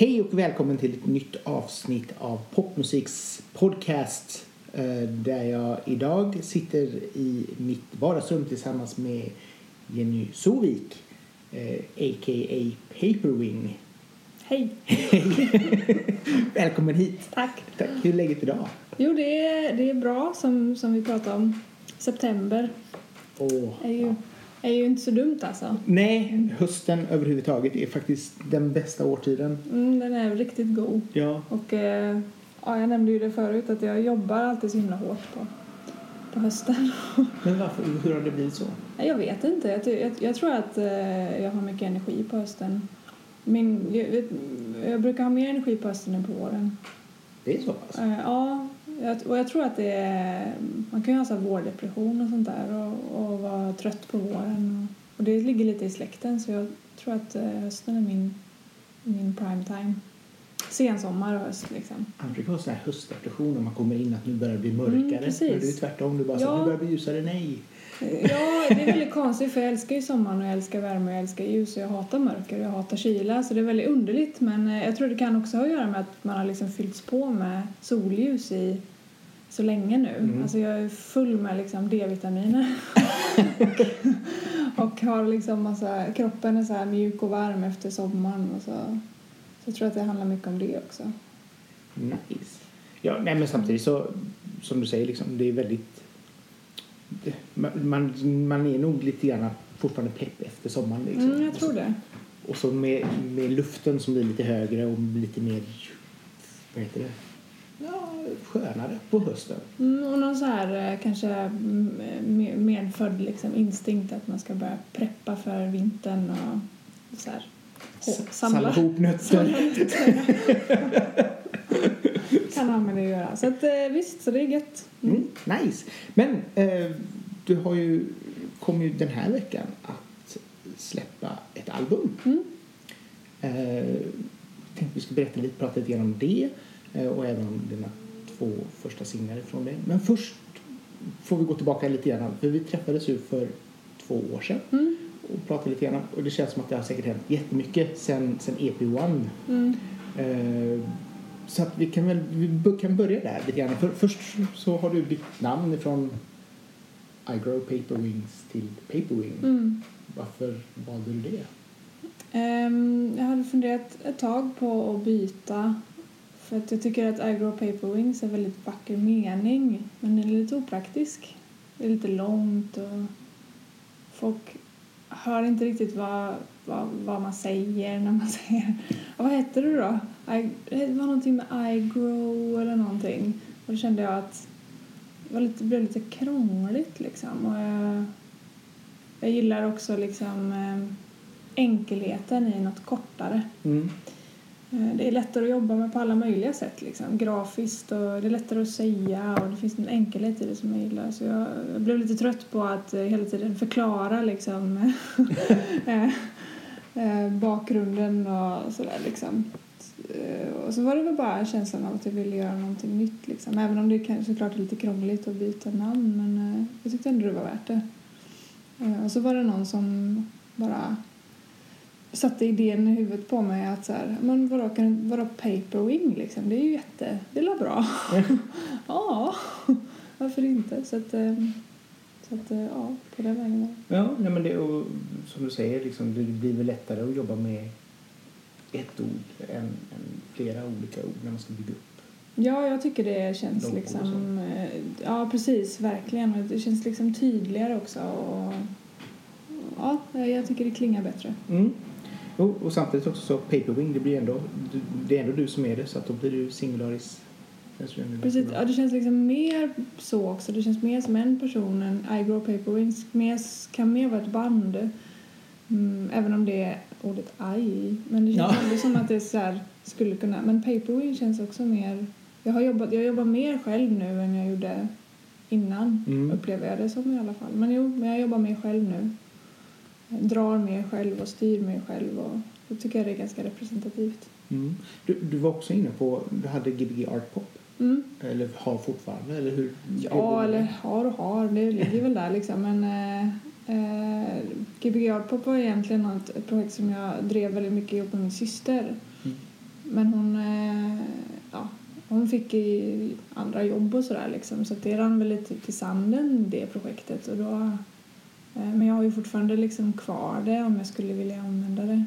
Hej och välkommen till ett nytt avsnitt av Popmusiks podcast eh, där jag idag sitter i mitt vardagsrum tillsammans med Jenny Sovik, a.k.a. Paperwing. Hej! Välkommen hit! Tack! Tack. Hur är läget idag? Jo, det är, det är bra som, som vi pratade om. September Åh, är ju, är ju inte så dumt alltså. Nej, hösten överhuvudtaget är faktiskt den bästa årtiden. Mm, den är riktigt god. Ja. Och eh, ja, jag nämnde ju det förut att jag jobbar alltid så himla hårt på, på hösten. Men varför, hur har det blivit så? Jag vet inte. Jag, jag, jag tror att eh, jag har mycket energi på hösten. Min, jag, jag brukar ha mer energi på hösten än på våren. Det är så pass? Eh, ja, jag, och jag tror att det är... Man kan ju ha så vårdepression och sånt där och, och vara trött på våren. Och, och det ligger lite i släkten så jag tror att eh, hösten är min, min prime time. Sensommar och höst liksom. Han brukar ha sån här höstdepression när man kommer in att nu börjar det bli mörkare. Mm, precis. Men det är tvärtom. Du bara så, Ja. nu börjar det bli ljusare. Nej. Ja, det är väldigt konstigt för jag älskar ju sommaren och jag älskar värme och jag älskar ljus och jag hatar mörker och jag hatar kyla så det är väldigt underligt men eh, jag tror det kan också ha att göra med att man har liksom fyllts på med solljus i så länge nu. Mm. Alltså jag är full med liksom D-vitaminer och har liksom massa, kroppen är så här mjuk och varm efter sommaren och så, så jag tror att det handlar mycket om det också. Nice. Ja, nej, men samtidigt så, som du säger, liksom, det är väldigt... Man, man, är nog lite grann fortfarande pepp efter sommaren. Liksom. Mm, jag tror det. Och så med, med luften som blir lite högre och lite mer, vad heter det, ja, skönare på hösten. Mm, och någon så här eh, kanske mm, me- medfödd liksom, instinkt att man ska börja preppa för vintern och så här, hå- Samla ihop nötter. kan ha med det att göra. Så att, eh, visst, så det är gött. Mm. Mm, nice. Men eh, du har ju, kommer ju den här veckan att släppa ett album. Mm. Eh, tänkte vi skulle berätta lite, prata lite om det eh, och även om dina två första singlar från det. Men först får vi gå tillbaka lite grann, för vi träffades ju för två år sedan Mm. och pratade lite grann och det känns som att det har säkert hänt jättemycket sen, sen EP1. Mm. Eh, så att vi kan väl vi kan börja där lite grann. För, först så har du bytt namn från I grow paper wings till Paperwing. Mm. Varför valde du det? Ehm, jag hade funderat ett tag på att byta för att jag tycker att I grow paper wings är en väldigt vacker mening men den är lite opraktisk. Det är lite långt och folk hör inte riktigt vad, vad, vad man säger när man säger vad heter det då? I, det var någonting med I grow eller någonting och då kände jag att det, var lite, blev lite krångligt liksom och jag, jag gillar också liksom eh, enkelheten i något kortare. Mm. Eh, Det är lättare att jobba med på alla möjliga sätt. Liksom. Grafiskt och det är lättare att säga och det finns en enkelhet i det som jag gillar. Så jag, jag blev lite trött på att eh, hela tiden förklara liksom, bakgrunden och sådär. Liksom. Eh, och så var det väl bara känslan av att jag ville göra någonting nytt. Liksom. Även om det kanske såklart är lite krångligt att byta namn men eh, jag tyckte ändå det var värt det. Eh, och så var det någon som bara satte idén i huvudet på mig att så här, men vadå, kan, vadå paperwing liksom? Det är ju jätte, det är bra. ja, varför inte? Så att, så att ja, på den vägen. Ja, nej men det, och, som du säger, liksom, det blir väl lättare att jobba med ett ord än, än flera olika ord när man ska bygga upp. Ja, jag tycker det känns Logo liksom, eh, ja precis, verkligen. Det känns liksom tydligare också och ja, jag tycker det klingar bättre. Mm. Och, och samtidigt också så Paperwing, det blir ändå, det är ändå du som är det så att då blir du singularis. Precis, ja, det känns liksom mer så också. Det känns mer som en person än I Grow Paper Wings. Mer, kan mer vara ett band. Mm, även om det ordet i. Men det känns Ja. ändå som att det så här, skulle kunna... Men Paper Wing känns också mer... Jag har jobbat, jag jobbar mer själv nu än jag gjorde innan. Mm. Upplever jag det som i alla fall. Men jo, men jag jobbar mer själv nu. Jag drar mer själv och styr mer själv. Och då tycker jag det är ganska representativt. Mm. Du, du var också inne på, du hade Gbg Art Pop. Mm. Eller har fortfarande, eller hur? Ja, eller har och har. Det ligger väl där liksom. Men eh, Gbg Art Pop var egentligen något, ett projekt som jag drev väldigt mycket ihop med min syster. Mm. men hon, eh, ja, hon fick i andra jobb och sådär liksom. Så det rann väl lite till sanden det projektet. Och då, eh, men jag har ju fortfarande liksom kvar det om jag skulle vilja använda det.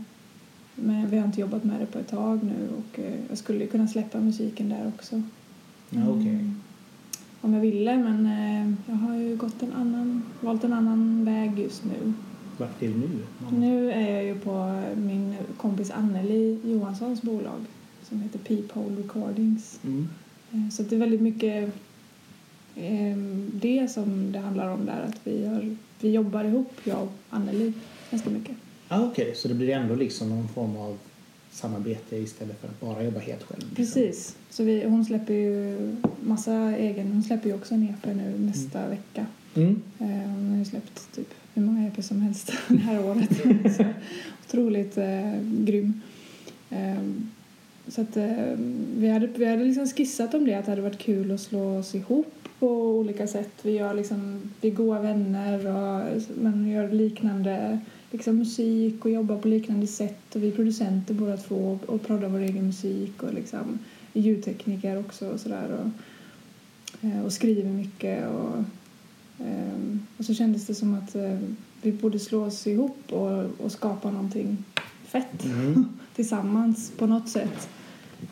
Men vi har inte jobbat med det på ett tag nu och eh, jag skulle kunna släppa musiken där också. Ja, okej. Om jag ville men eh, jag har ju gått en annan, valt en annan väg just nu. Vart är du nu? Nu är jag ju på min kompis Anneli Johanssons bolag som heter Peephole Recordings. Mm. Eh, Så det är väldigt mycket eh, det som det handlar om där. Att vi, har, vi jobbar ihop, jag och Anneli, ganska mycket. Ja, okej. Så det blir ändå liksom någon form av samarbete istället för att bara jobba helt själv? liksom. Precis. Så vi, hon släpper ju massa egen, hon släpper ju också en EP nu nästa vecka. Mm. Eh, Hon har ju släppt typ hur många EP som helst det här året. Så otroligt eh, grym. Eh, så att eh, vi hade, vi hade liksom skissat om det, att det hade varit kul att slå oss ihop på olika sätt. Vi, gör liksom, vi är goda vänner och, men gör liknande liksom, musik och jobbar på liknande sätt. Och vi är producenter båda två och proddar vår egen musik och liksom, ljudtekniker också och sådär. Och, eh, och skriver mycket. Och, Ehm, och så kändes det som att eh, vi borde slå oss ihop och, och skapa någonting fett Mm. tillsammans på något sätt.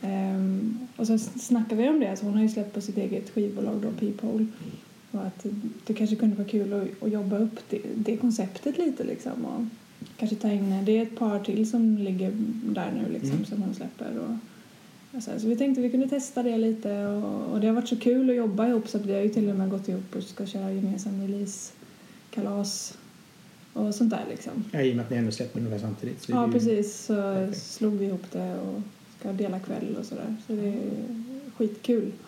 Ehm, och så snackade vi om det, alltså hon har ju släppt på sitt eget skivbolag då, Peephole. Och att det kanske kunde vara kul att, att jobba upp det, det konceptet lite liksom. Och kanske ta in, det är ett par till som ligger där nu liksom Mm. som hon släpper. Och, och så, så vi tänkte vi kunde testa det lite och, och det har varit så kul att jobba ihop så att vi har ju till och med gått ihop och ska köra gemensam release-kalas och sånt där liksom. Ja, I och med att ni ändå släpper ungefär samtidigt. Ja, ju- precis. Så perfekt. slog vi ihop det och ska dela kväll och sådär. Så det är skitkul.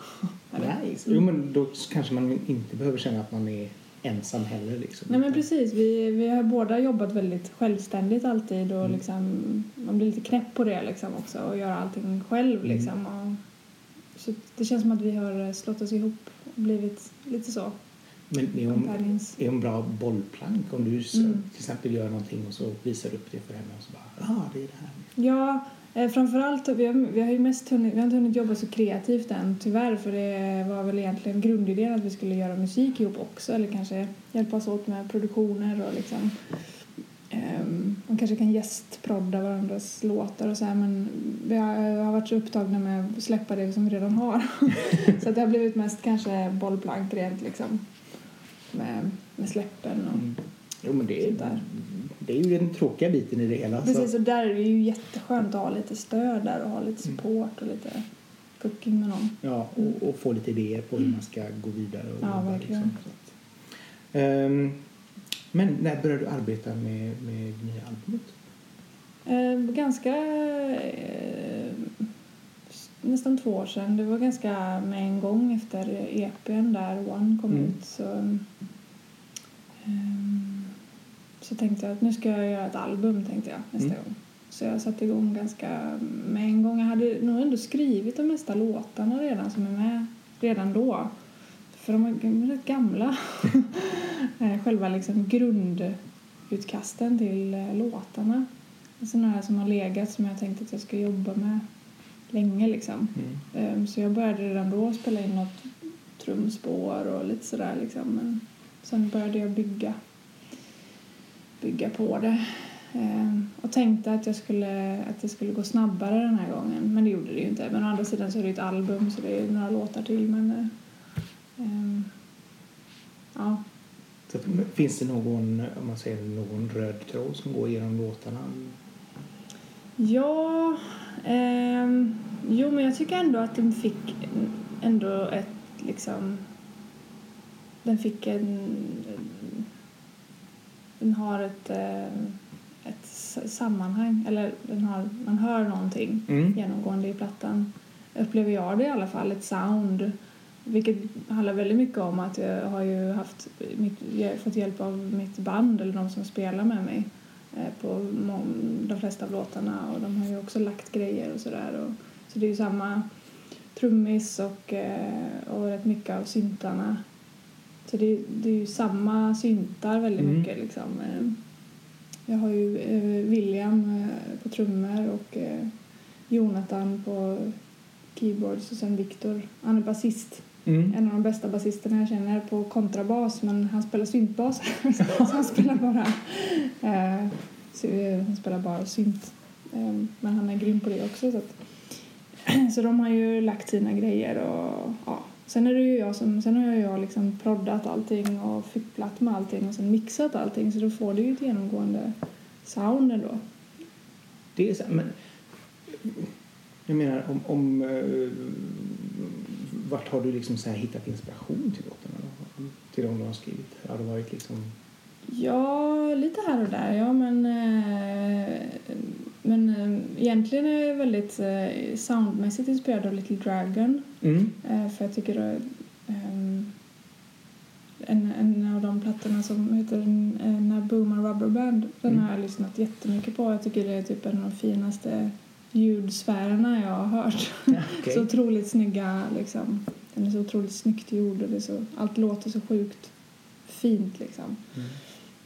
Nice. Jo, men då kanske man inte behöver känna att man är ensam heller. Liksom. Nej men precis, vi, vi har båda jobbat väldigt självständigt alltid och Mm. liksom, man blir lite knäpp på det liksom också och göra allting själv Mm. liksom. Och, så det känns som att vi har slått oss ihop och blivit lite så, Men är hon, är hon bra bollplank om du Mm. till exempel gör någonting och så visar du upp det för henne och så bara ja, ah, det är det här. Ja, eh, framförallt, vi har, vi har ju mest hunnit, vi har inte hunnit jobba så kreativt än tyvärr för det var väl egentligen grundidén att vi skulle göra musik ihop också eller kanske hjälpas åt med produktioner och liksom um, man kanske kan gästprodda varandras låtar och så här men vi har, har varit så upptagna med att släppa det som vi redan har så det har blivit mest kanske bollplank rent liksom med, med släppen och Mm. Jo, men det Sånt är, där. det är ju den tråkiga biten i det hela. Precis, Så. och där är det ju jätteskönt att ha lite stöd där och ha lite Mm. support och lite cooking med någon. Ja, och, och få lite idéer på hur man ska gå vidare. Och Ja, jobba, verkligen. Liksom. Ehm, men när började du arbeta med, med det nya albumet? Eh, ganska... Eh, nästan två år sedan. Det var ganska med en gång efter EPn där One kom Mm. ut. Så, ehm, så tänkte jag att nu ska jag göra ett album tänkte jag nästa Mm. gång. Så jag satte igång ganska med en gång. Jag hade nog ändå skrivit de mesta låtarna redan som är med redan då. För de är rätt gamla. Eh, Själva liksom grundutkasten till eh, låtarna. Sådana här som har legat som jag tänkte att jag ska jobba med länge liksom. Mm. Ehm, Så jag började redan då spela in något trumspår och lite sådär liksom. Men sen började jag bygga, bygga på det. Ehm, Och tänkte att, jag skulle, att det skulle gå snabbare den här gången. Men det gjorde det ju inte. Men å andra sidan så är det ju ett album så det är några låtar till. Men, ehm, ja. Så finns det någon, om man säger någon röd tråd som går genom låtarna? Ja, ehm, jo men jag tycker ändå att den fick ändå ett liksom, den fick en, den har ett, eh, ett sammanhang, eller den har, man hör någonting Mm. genomgående i plattan. Upplever jag det i alla fall, ett sound. Vilket handlar väldigt mycket om att jag har ju haft mitt, fått hjälp av mitt band eller de som spelar med mig eh, på må- de flesta av låtarna och de har ju också lagt grejer och sådär. Så det är ju samma trummis och, eh, och rätt mycket av syntarna. Så det, det är ju samma syntar väldigt Mm. mycket liksom. Eh, Jag har ju eh, William eh, på trummor och eh, Jonathan på keyboards och sen Viktor. Han är basist. Mm. En av de bästa basisterna jag känner på kontrabas men han spelar syntbas. så han spelar bara eh, eh, han spelar bara synt. Eh, men han är grym på det också. Så, att, så de har ju lagt sina grejer och ja. Sen är det ju jag som, sen har jag liksom proddat allting och fipplat med allting och sen mixat allting så då får du ju ett genomgående sound ändå. Det är så, men jag menar om, om eh, vart har du liksom så här hittat inspiration till låtarna? Till de du har skrivit? Har det varit liksom Ja, lite här och där. Ja, men, eh, men eh, egentligen är jag väldigt eh, soundmässigt inspirerad av Little Dragon. mm. Eh, för jag tycker att ehm, en, en av de plattorna som heter eh, Nabooma Rubber Band den Mm. har jag lyssnat jättemycket på. Jag tycker det är typ en av de finaste ljudsfärerna jag har hört. okej. Så otroligt snygga liksom. Den är så otroligt snyggt gjord och det så, allt låter så sjukt fint liksom. Mm.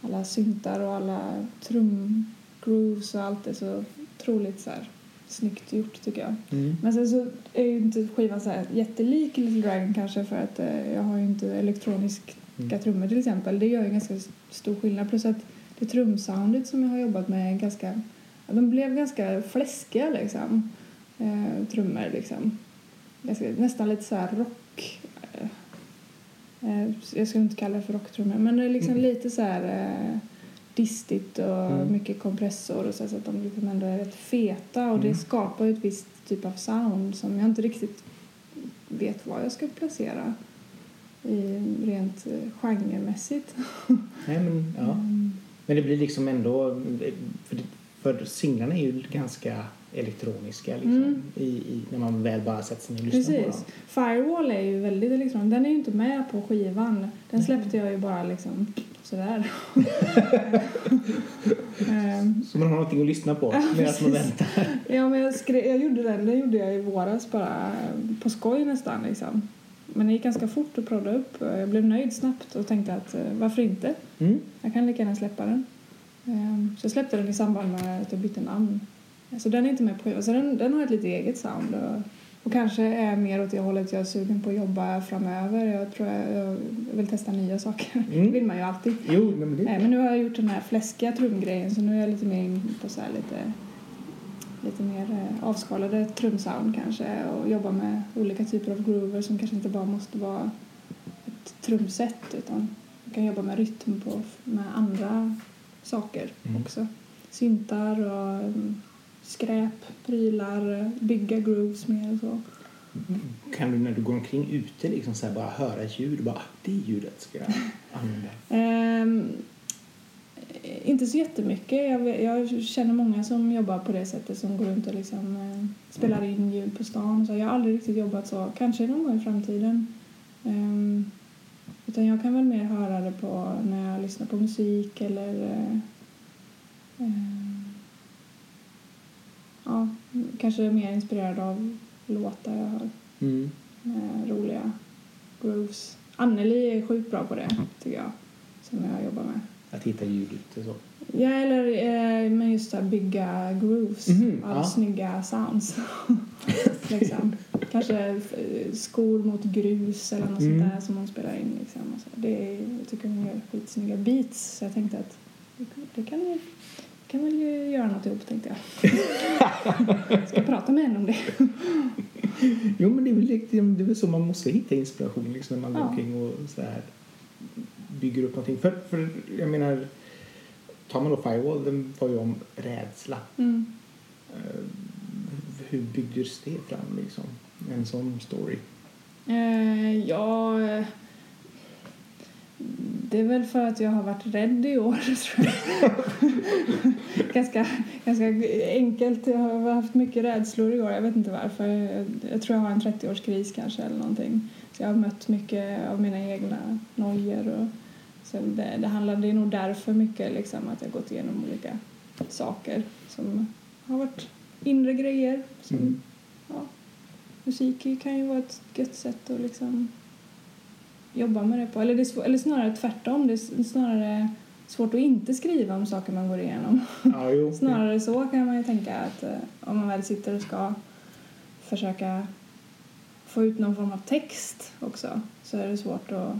Alla syntar och alla trumgrooves och allt är så otroligt så här snyggt gjort tycker jag. Mm. Men sen så är ju inte skivan så här jättelik Little Dragon kanske för att eh, jag har ju inte elektroniska Mm. trummor till exempel. Det gör ju ganska stor skillnad. Plus att det trumsoundet som jag har jobbat med är ganska, de blev ganska fläskiga liksom. Eh, trummor liksom. Ganska, nästan lite så här rock. Eh, eh, jag skulle inte kalla det för rocktrummor men det är liksom Mm. lite så här eh, distigt och Mm. mycket kompressor och så, så att de liksom ändå är rätt feta och det Mm. skapar ju ett visst typ av sound som jag inte riktigt vet vad jag ska placera i rent eh, genremässigt. Nej, men, ja. Mm. men det blir liksom ändå... För, för singlarna är ju ganska elektroniska liksom, Mm. i, i, när man väl bara sätter sig ner och lyssnar på Precis. dem. Firewall är ju väldigt elektronisk. Den är ju inte med på skivan. Den släppte jag ju bara liksom sådär. Ehm, Så man har någonting att lyssna på Ja, medan man väntar. Ja, men jag, skrev, jag gjorde den, den gjorde jag i våras bara på skoj nästan liksom. Men det gick ganska fort att prodda upp. Jag blev nöjd snabbt och tänkte att eh, varför inte? Mm. Jag kan lika gärna släppa den. Ehm, Så jag släppte den i samband med att jag bytte namn. Så den är inte med på skivan. Så den, den har ett lite eget sound. Och, och kanske är mer åt det hållet jag är sugen på att jobba framöver. Jag tror jag, jag vill testa nya saker. Mm. Det vill man ju alltid. Jo, men det... Men nu har jag gjort den här fläskiga trumgrejen så nu är jag lite mer in på så lite, lite mer eh, avskalade trumsound kanske och jobbar med olika typer av groover som kanske inte bara måste vara ett trumset utan man kan jobba med rytm på, med andra saker Mm. också. Syntar och mm, skräp, prylar, bygga grooves mer och så. Kan du när du går omkring ute liksom så bara höra ett ljud och bara "Ah, det ljudet ska jag använda? Ehm, inte så jättemycket. Jag, jag känner många som jobbar på det sättet som går runt och liksom, eh, spelar in ljud på stan. Så jag har aldrig riktigt jobbat så. Kanske någon gång i framtiden. Ehm, utan jag kan väl mer höra det på när jag lyssnar på musik eller eh, ehm, ja, kanske är mer inspirerad av låtar jag hör Mm. med roliga grooves. Anneli är sjukt bra på det, tycker jag, som jag jobbar med. Att hitta ljud ute så. Ja, eller eh, men just att bygga grooves Mhm, av ja. snygga sounds. liksom. Kanske eh, skor mot grus eller något Mm. sånt där som hon spelar in. Liksom. Det är, jag tycker hon gör skitsnygga beats så jag tänkte att det kan ju kan väl ju göra något ihop tänkte jag. Ska prata med henne om det. Jo, men det är väl, det är väl så man måste hitta inspiration liksom, när man går Ja. omkring och så här bygger upp någonting. För, för jag menar, tar man då Firewall, den var ju om rädsla. Mm. Eh, hur byggdes det fram liksom? En sån story. Eh, ja, det är väl för att jag har varit rädd i år, tror jag. ganska, ganska enkelt. Jag har haft mycket rädslor i år. Jag vet inte varför. Jag, jag tror jag har en 30-årskris kanske eller någonting. Så jag har mött mycket av mina egna nojor. Och, så det, det, handlar, det är nog därför mycket liksom, att jag gått igenom olika saker som har varit inre grejer. Som, Mm. ja, musik kan ju vara ett gött sätt att liksom jobba med det på. Eller, det svår, eller snarare tvärtom. Det är snarare svårt att inte skriva om saker man går igenom. Ja, jo. Snarare så kan man ju tänka att eh, om man väl sitter och ska försöka få ut någon form av text också så är det svårt att,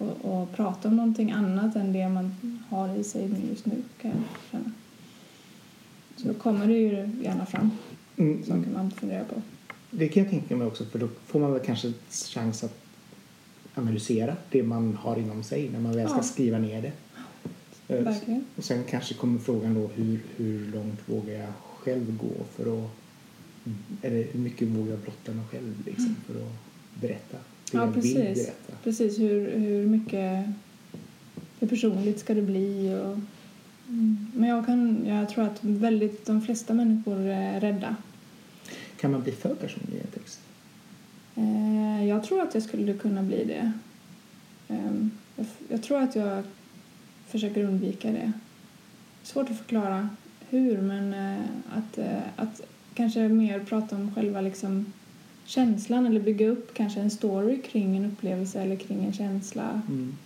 att, att prata om någonting annat än det man har i sig just nu kan jag känna. Så då kommer det ju gärna fram Mm, saker man funderar på. Det kan jag tänka mig också för då får man väl kanske chans att analysera det man har inom sig när man väl ska Ja. skriva ner det. Eh, Verkligen. Och sen kanske kommer frågan då hur, hur långt vågar jag själv gå för att eller hur mycket vågar jag blotta mig själv liksom, för att berätta Ja, precis. Precis, hur, hur mycket hur personligt ska det bli? Och, mm. Men jag, kan, jag tror att väldigt, de flesta människor är rädda. Kan man bli för personlig i en text? Eh, jag tror att jag skulle kunna bli det. Ehm, jag, jag tror att jag försöker undvika det. Svårt att förklara hur, men eh, att, eh, att kanske mer prata om själva liksom känslan eller bygga upp kanske en story kring en upplevelse eller kring en känsla. Mm.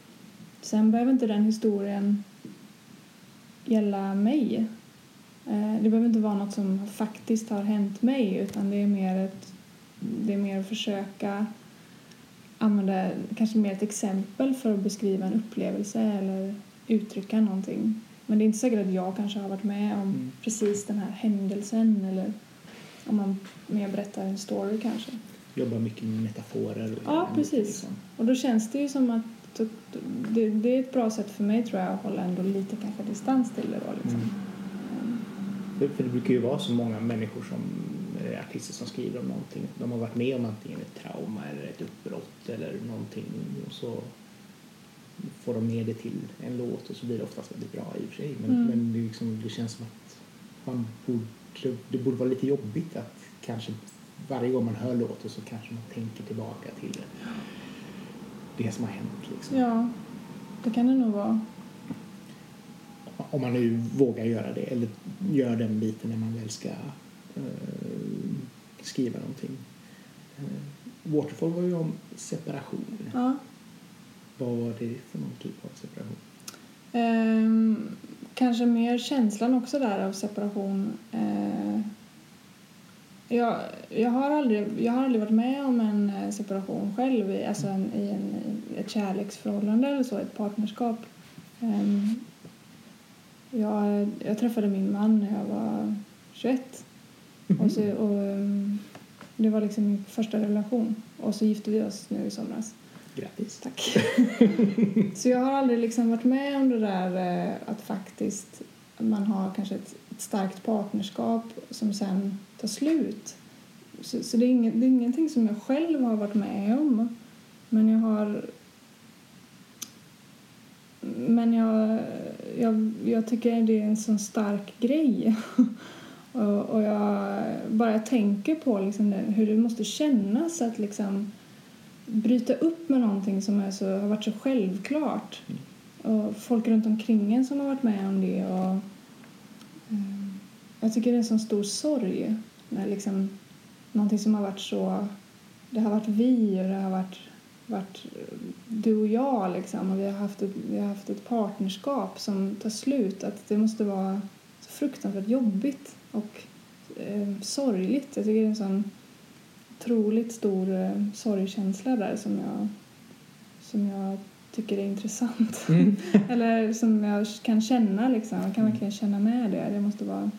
Sen behöver inte den historien gälla mig. Eh, Det behöver inte vara något som faktiskt har hänt mig utan det är mer, ett, det är mer att försöka använda kanske mer ett exempel för att beskriva en upplevelse eller uttrycka någonting. Men det är inte säkert att jag kanske har varit med om Mm. precis den här händelsen eller om man mer berättar en story kanske. Jobbar mycket med metaforer. Och Ja, precis. liksom. Och då känns det ju som att det, det är ett bra sätt för mig tror jag att hålla ändå lite kanske distans till det då liksom. Mm. För, för det brukar ju vara så många människor som artister som skriver om någonting. De har varit med om antingen ett trauma eller ett uppbrott eller någonting och så får de ner det till en låt och så blir det oftast väldigt bra i och för sig. Men, Mm. men det, liksom, det känns som att man borde, det borde vara lite jobbigt att kanske varje gång man hör låten så kanske man tänker tillbaka till det som har hänt. Liksom. Ja, det kan det nog vara. Om man nu vågar göra det eller gör den biten när man väl ska eh, skriva någonting. Eh, Waterfall var ju om separation. Ja. Vad var det för någon typ av separation? Ehm, kanske mer känslan också där av separation. Eh, jag, jag, har aldrig, jag har aldrig varit med om en eh, separation själv, i, alltså en, i, en, ett kärleksförhållande eller så, ett partnerskap. Ehm, jag, jag träffade min man när jag var 21 och, så, och ehm, det var liksom min första relation och så gifte vi oss nu i somras. Grattis. Tack. så jag har aldrig liksom varit med om det där eh, att faktiskt man har kanske ett, ett starkt partnerskap som sen tar slut. Så, så det, är inget, det är ingenting som jag själv har varit med om. Men jag har... Men jag, jag, jag tycker det är en sån stark grej. och, och jag bara jag tänker på liksom det, hur det måste kännas att liksom bryta upp med någonting som är så, har varit så självklart. Och folk runt omkring en som har varit med om det. Och, eh, jag tycker det är en sån stor sorg när liksom någonting som har varit så... Det har varit vi och det har varit, varit eh, du och jag liksom. Och vi har, haft ett, vi har haft ett partnerskap som tar slut. Att det måste vara så fruktansvärt jobbigt och eh, sorgligt. Jag tycker det är en sån otroligt stor eh, sorgkänsla där som jag, som jag tycker är intressant. Mm. Eller som jag kan känna liksom. Jag kan verkligen känna med det. Det måste vara...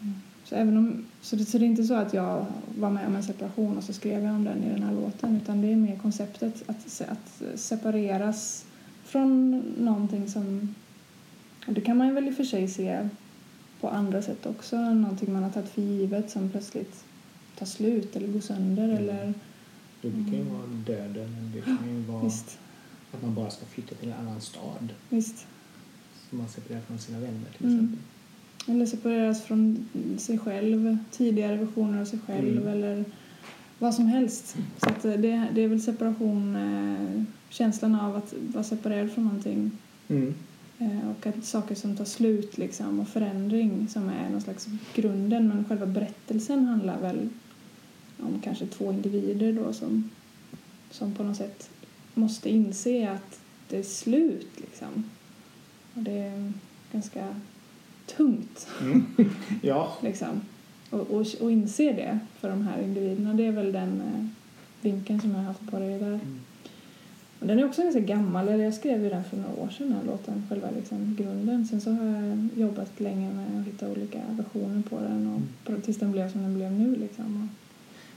Mm. Så, även om, så, det, så det är inte så att jag var med om en separation och så skrev jag om den i den här låten utan det är mer konceptet att, att separeras från någonting som... och Det kan man väl i och för sig se på andra sätt också. Någonting man har tagit för givet som plötsligt tar slut eller går sönder Mm. eller... Det kan ju vara döden, det kan ju vara Visst, att man bara ska flytta till en annan stad. visst. Så man separerar från sina vänner till Mm. exempel. Eller separeras från sig själv, tidigare versioner av sig själv Mm. eller vad som helst. Så att eh, det, det är väl separation, eh, känslan av att vara separerad från någonting Mm. eh, och att saker som tar slut liksom och förändring som är någon slags grunden men själva berättelsen handlar väl om kanske två individer då som, som på något sätt måste inse att det är slut liksom. Och det är ganska tungt Mm. ja. liksom. Och, och, och inse det för de här individerna. Det är väl den eh, vinkeln som jag har haft på det där. Mm. Och den är också ganska gammal. Eller jag skrev ju den för några år sedan, den här låten, själva liksom grunden. Sen så har jag jobbat länge med att hitta olika versioner på den och Mm. tills den blev som den blev nu liksom.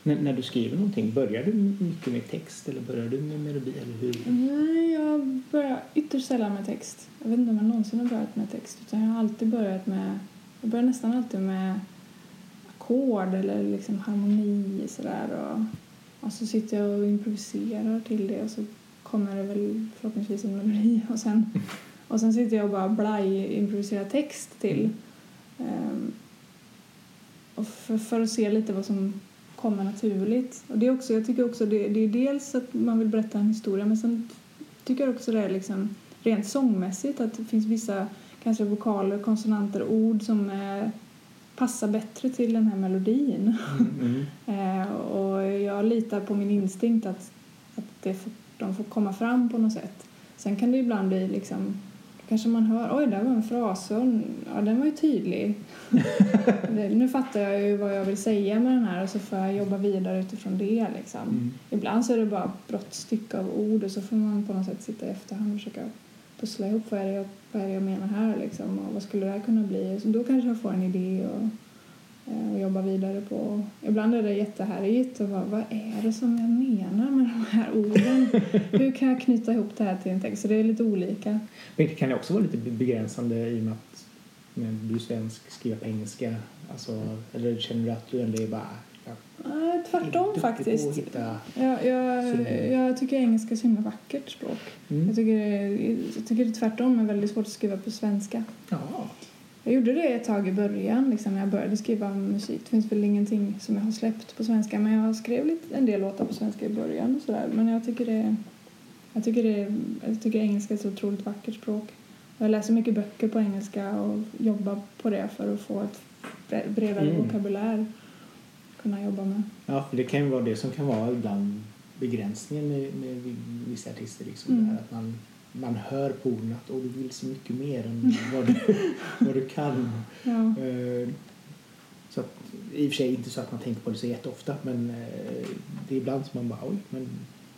När, när du skriver någonting, börjar du mycket med text eller börjar du med melodi? Eller hur? Nej, jag börjar ytterst sällan med text. Jag vet inte om jag någonsin har börjat med text. Utan jag har alltid börjat med... Jag börjar nästan alltid med ackord eller liksom harmoni sådär. Och, och så sitter jag och improviserar till det och så kommer det väl förhoppningsvis en melodi. Och sen, och sen sitter jag och bara blaj improviserar text till. Ehm, och för, för att se lite vad som kommer naturligt. Och det är också, jag tycker också det, det är dels att man vill berätta en historia men sen tycker jag också det är liksom rent sångmässigt att det finns vissa kanske vokaler, konsonanter, ord som eh, passar bättre till den här melodin. Mm. Eh, och jag litar på min instinkt att, att det de får komma fram på något sätt. Sen kan det ibland bli liksom kanske man hör oj, där var en fras och ja, den var ju tydlig. Nu fattar jag ju vad jag vill säga med den här och så får jag jobba vidare utifrån det liksom. Mm. Ibland så är det bara brottstycke av ord och så får man på något sätt sitta i efterhand och försöka pussla ihop vad är det jag, vad är det jag menar här liksom och vad skulle det här kunna bli? Så då kanske jag får en idé och, och jobba vidare på. Ibland är det jättehärjigt och bara, vad är det som jag menar med de här orden? Hur kan jag knyta ihop det här till en text? Så det är lite olika. Men det kan ju också vara lite begränsande i och med att men, du är svensk, skriver på engelska. Alltså, eller känner du att du ändå är bara... Ja, Nej, tvärtom faktiskt. hitta... Jag, jag, jag tycker engelska är så himla vackert språk. Mm. Jag tycker, jag tycker tvärtom är väldigt svårt att skriva på svenska. Ja. Jag gjorde det ett tag i början liksom, när jag började skriva musik. Det finns väl ingenting som jag har släppt på svenska men jag skrev lite, en del låtar på svenska i början och sådär. Men jag tycker det, jag tycker det, jag tycker engelska är ett så otroligt vackert språk. Jag läser mycket böcker på engelska och jobbar på det för att få ett bre- bredare Mm. vokabulär att kunna jobba med. ja, för det kan ju vara det som kan vara ibland begränsningen med, med vissa artister. Liksom, Mm. att man, man hör på orden att "Åh, du vill så mycket mer än vad du, vad du kan. Ja. Eh, Så att, I och för sig inte så att man tänker på det så jätteofta men eh, det är ibland som man bara oj, men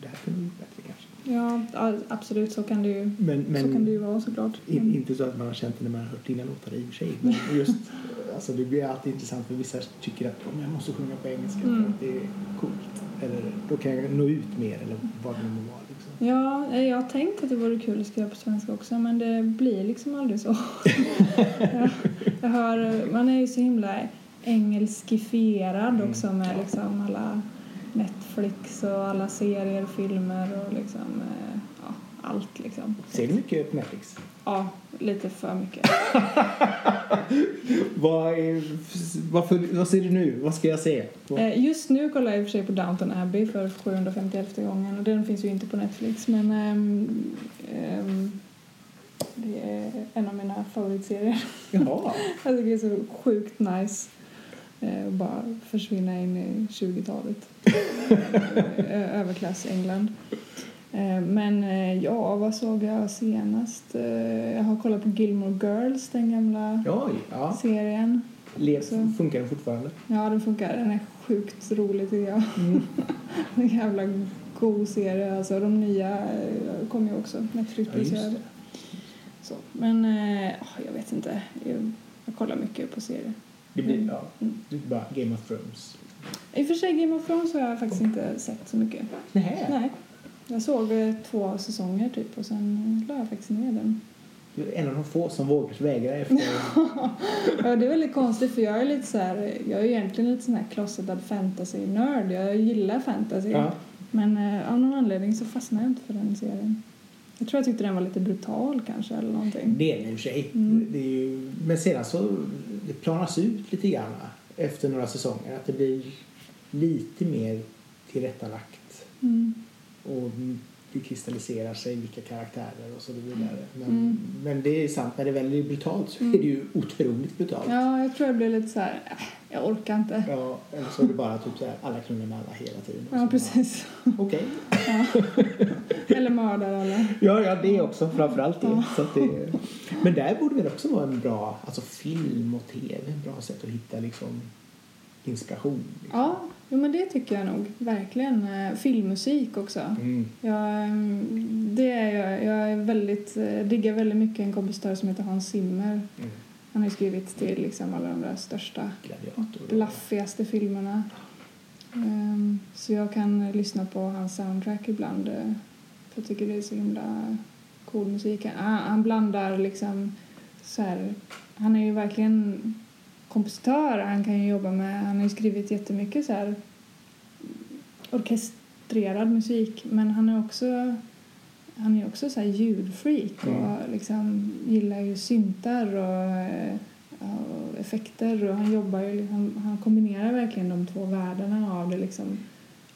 det här kunde gjort bättre kanske. Ja, absolut så kan det ju, Men, men så kan det ju vara såklart. in, Mm. inte så att man har känt det när man har hört dina låtar i och för sig. Men just, alltså det blir alltid intressant för vissa tycker att "Åh, jag måste sjunga på engelska Mm. för att det är coolt. Eller då kan jag nå ut mer eller vad det nu må vara. Ja, eh, jag har tänkt att det vore kul att skriva på svenska också men det blir liksom aldrig så. jag, jag hör, man är ju så himla engelskifierad Mm, också med ja. liksom alla Netflix och alla serier, filmer och liksom eh, ja, allt liksom. Ser du mycket på Netflix? Ja, lite för mycket. Vad, är, vad, för, vad ser du nu? Vad ska jag se? Vad- Eh, Just nu kollar jag i och för sig på Downton Abbey för 751 gången och den finns ju inte på Netflix men ehm, ehm, det är en av mina favoritserier. Jaha. Jag tycker det är så sjukt nice eh, att bara försvinna in i 20-talet. Eh, Överklass-England. Eh, Men eh, ja, vad såg jag senast? Eh, Jag har kollat på Gilmore Girls, den gamla Oj, ja. serien. Lev, Så. funkar den fortfarande? Ja, den funkar. Den är sjukt rolig tycker jag. Mm. En jävla god serie. Alltså, de nya kommer ju också. Netflix Ja, producerade. det. Så. Men ja, jag vet inte. Jag, jag kollar mycket på serier. Det blir Mm. ja, Mm. det är bara Game of Thrones. I och för sig Game of Thrones har jag faktiskt inte sett så mycket. Nej. Nej. Jag såg eh, två säsonger typ och sen la jag faktiskt ner den. Du är en av de få som vågar vägra efter... Ja, det är väldigt konstigt för jag är lite så här, jag är egentligen lite sån här closeted fantasy-nörd. Jag gillar fantasy. ja. Men eh, av någon anledning så fastnade jag inte för den serien. Jag tror jag tyckte den var lite brutal kanske eller någonting. Det är det i och för sig. Mm. Det är ju, men sedan så det planas ut lite grann efter några säsonger. Att det blir lite mer tillrättalagt. Mm. Och det kristalliserar sig vilka karaktärer och så vidare. Men, Mm. men det är sant, när det väl är brutalt så Mm. är det ju otroligt brutalt. Ja, jag tror jag blev lite så här, äh, jag orkar inte. Ja, eller så är det bara typ så här, alla knullar med alla hela tiden. Ja, precis. Okej. Ja. Eller mördar alla. Ja, ja, det också. Framförallt det. Ja. Så att det. Men där borde väl också vara en bra, alltså film och tv, en bra sätt att hitta liksom inspiration. Liksom. Ja, jo, men det tycker jag nog. Verkligen. Eh, Filmmusik också. Mm. Jag, mm, det är jag. Jag är väldigt, eh, diggar väldigt mycket en kompositör som heter Hans Zimmer. Mm. Han har skrivit till liksom alla de där största, blaffigaste filmerna. Ehm, Så jag kan lyssna på hans soundtrack ibland. eh, För jag tycker det är så himla cool musik. Han, han blandar liksom så här, Han är ju verkligen kompositör. Han kan ju jobba med, han har ju skrivit jättemycket så här orkestrerad musik. Men han är också han är också så här ljudfreak och Mm. liksom gillar ju syntar och, och effekter och han jobbar ju, han, han kombinerar verkligen de två världarna av det liksom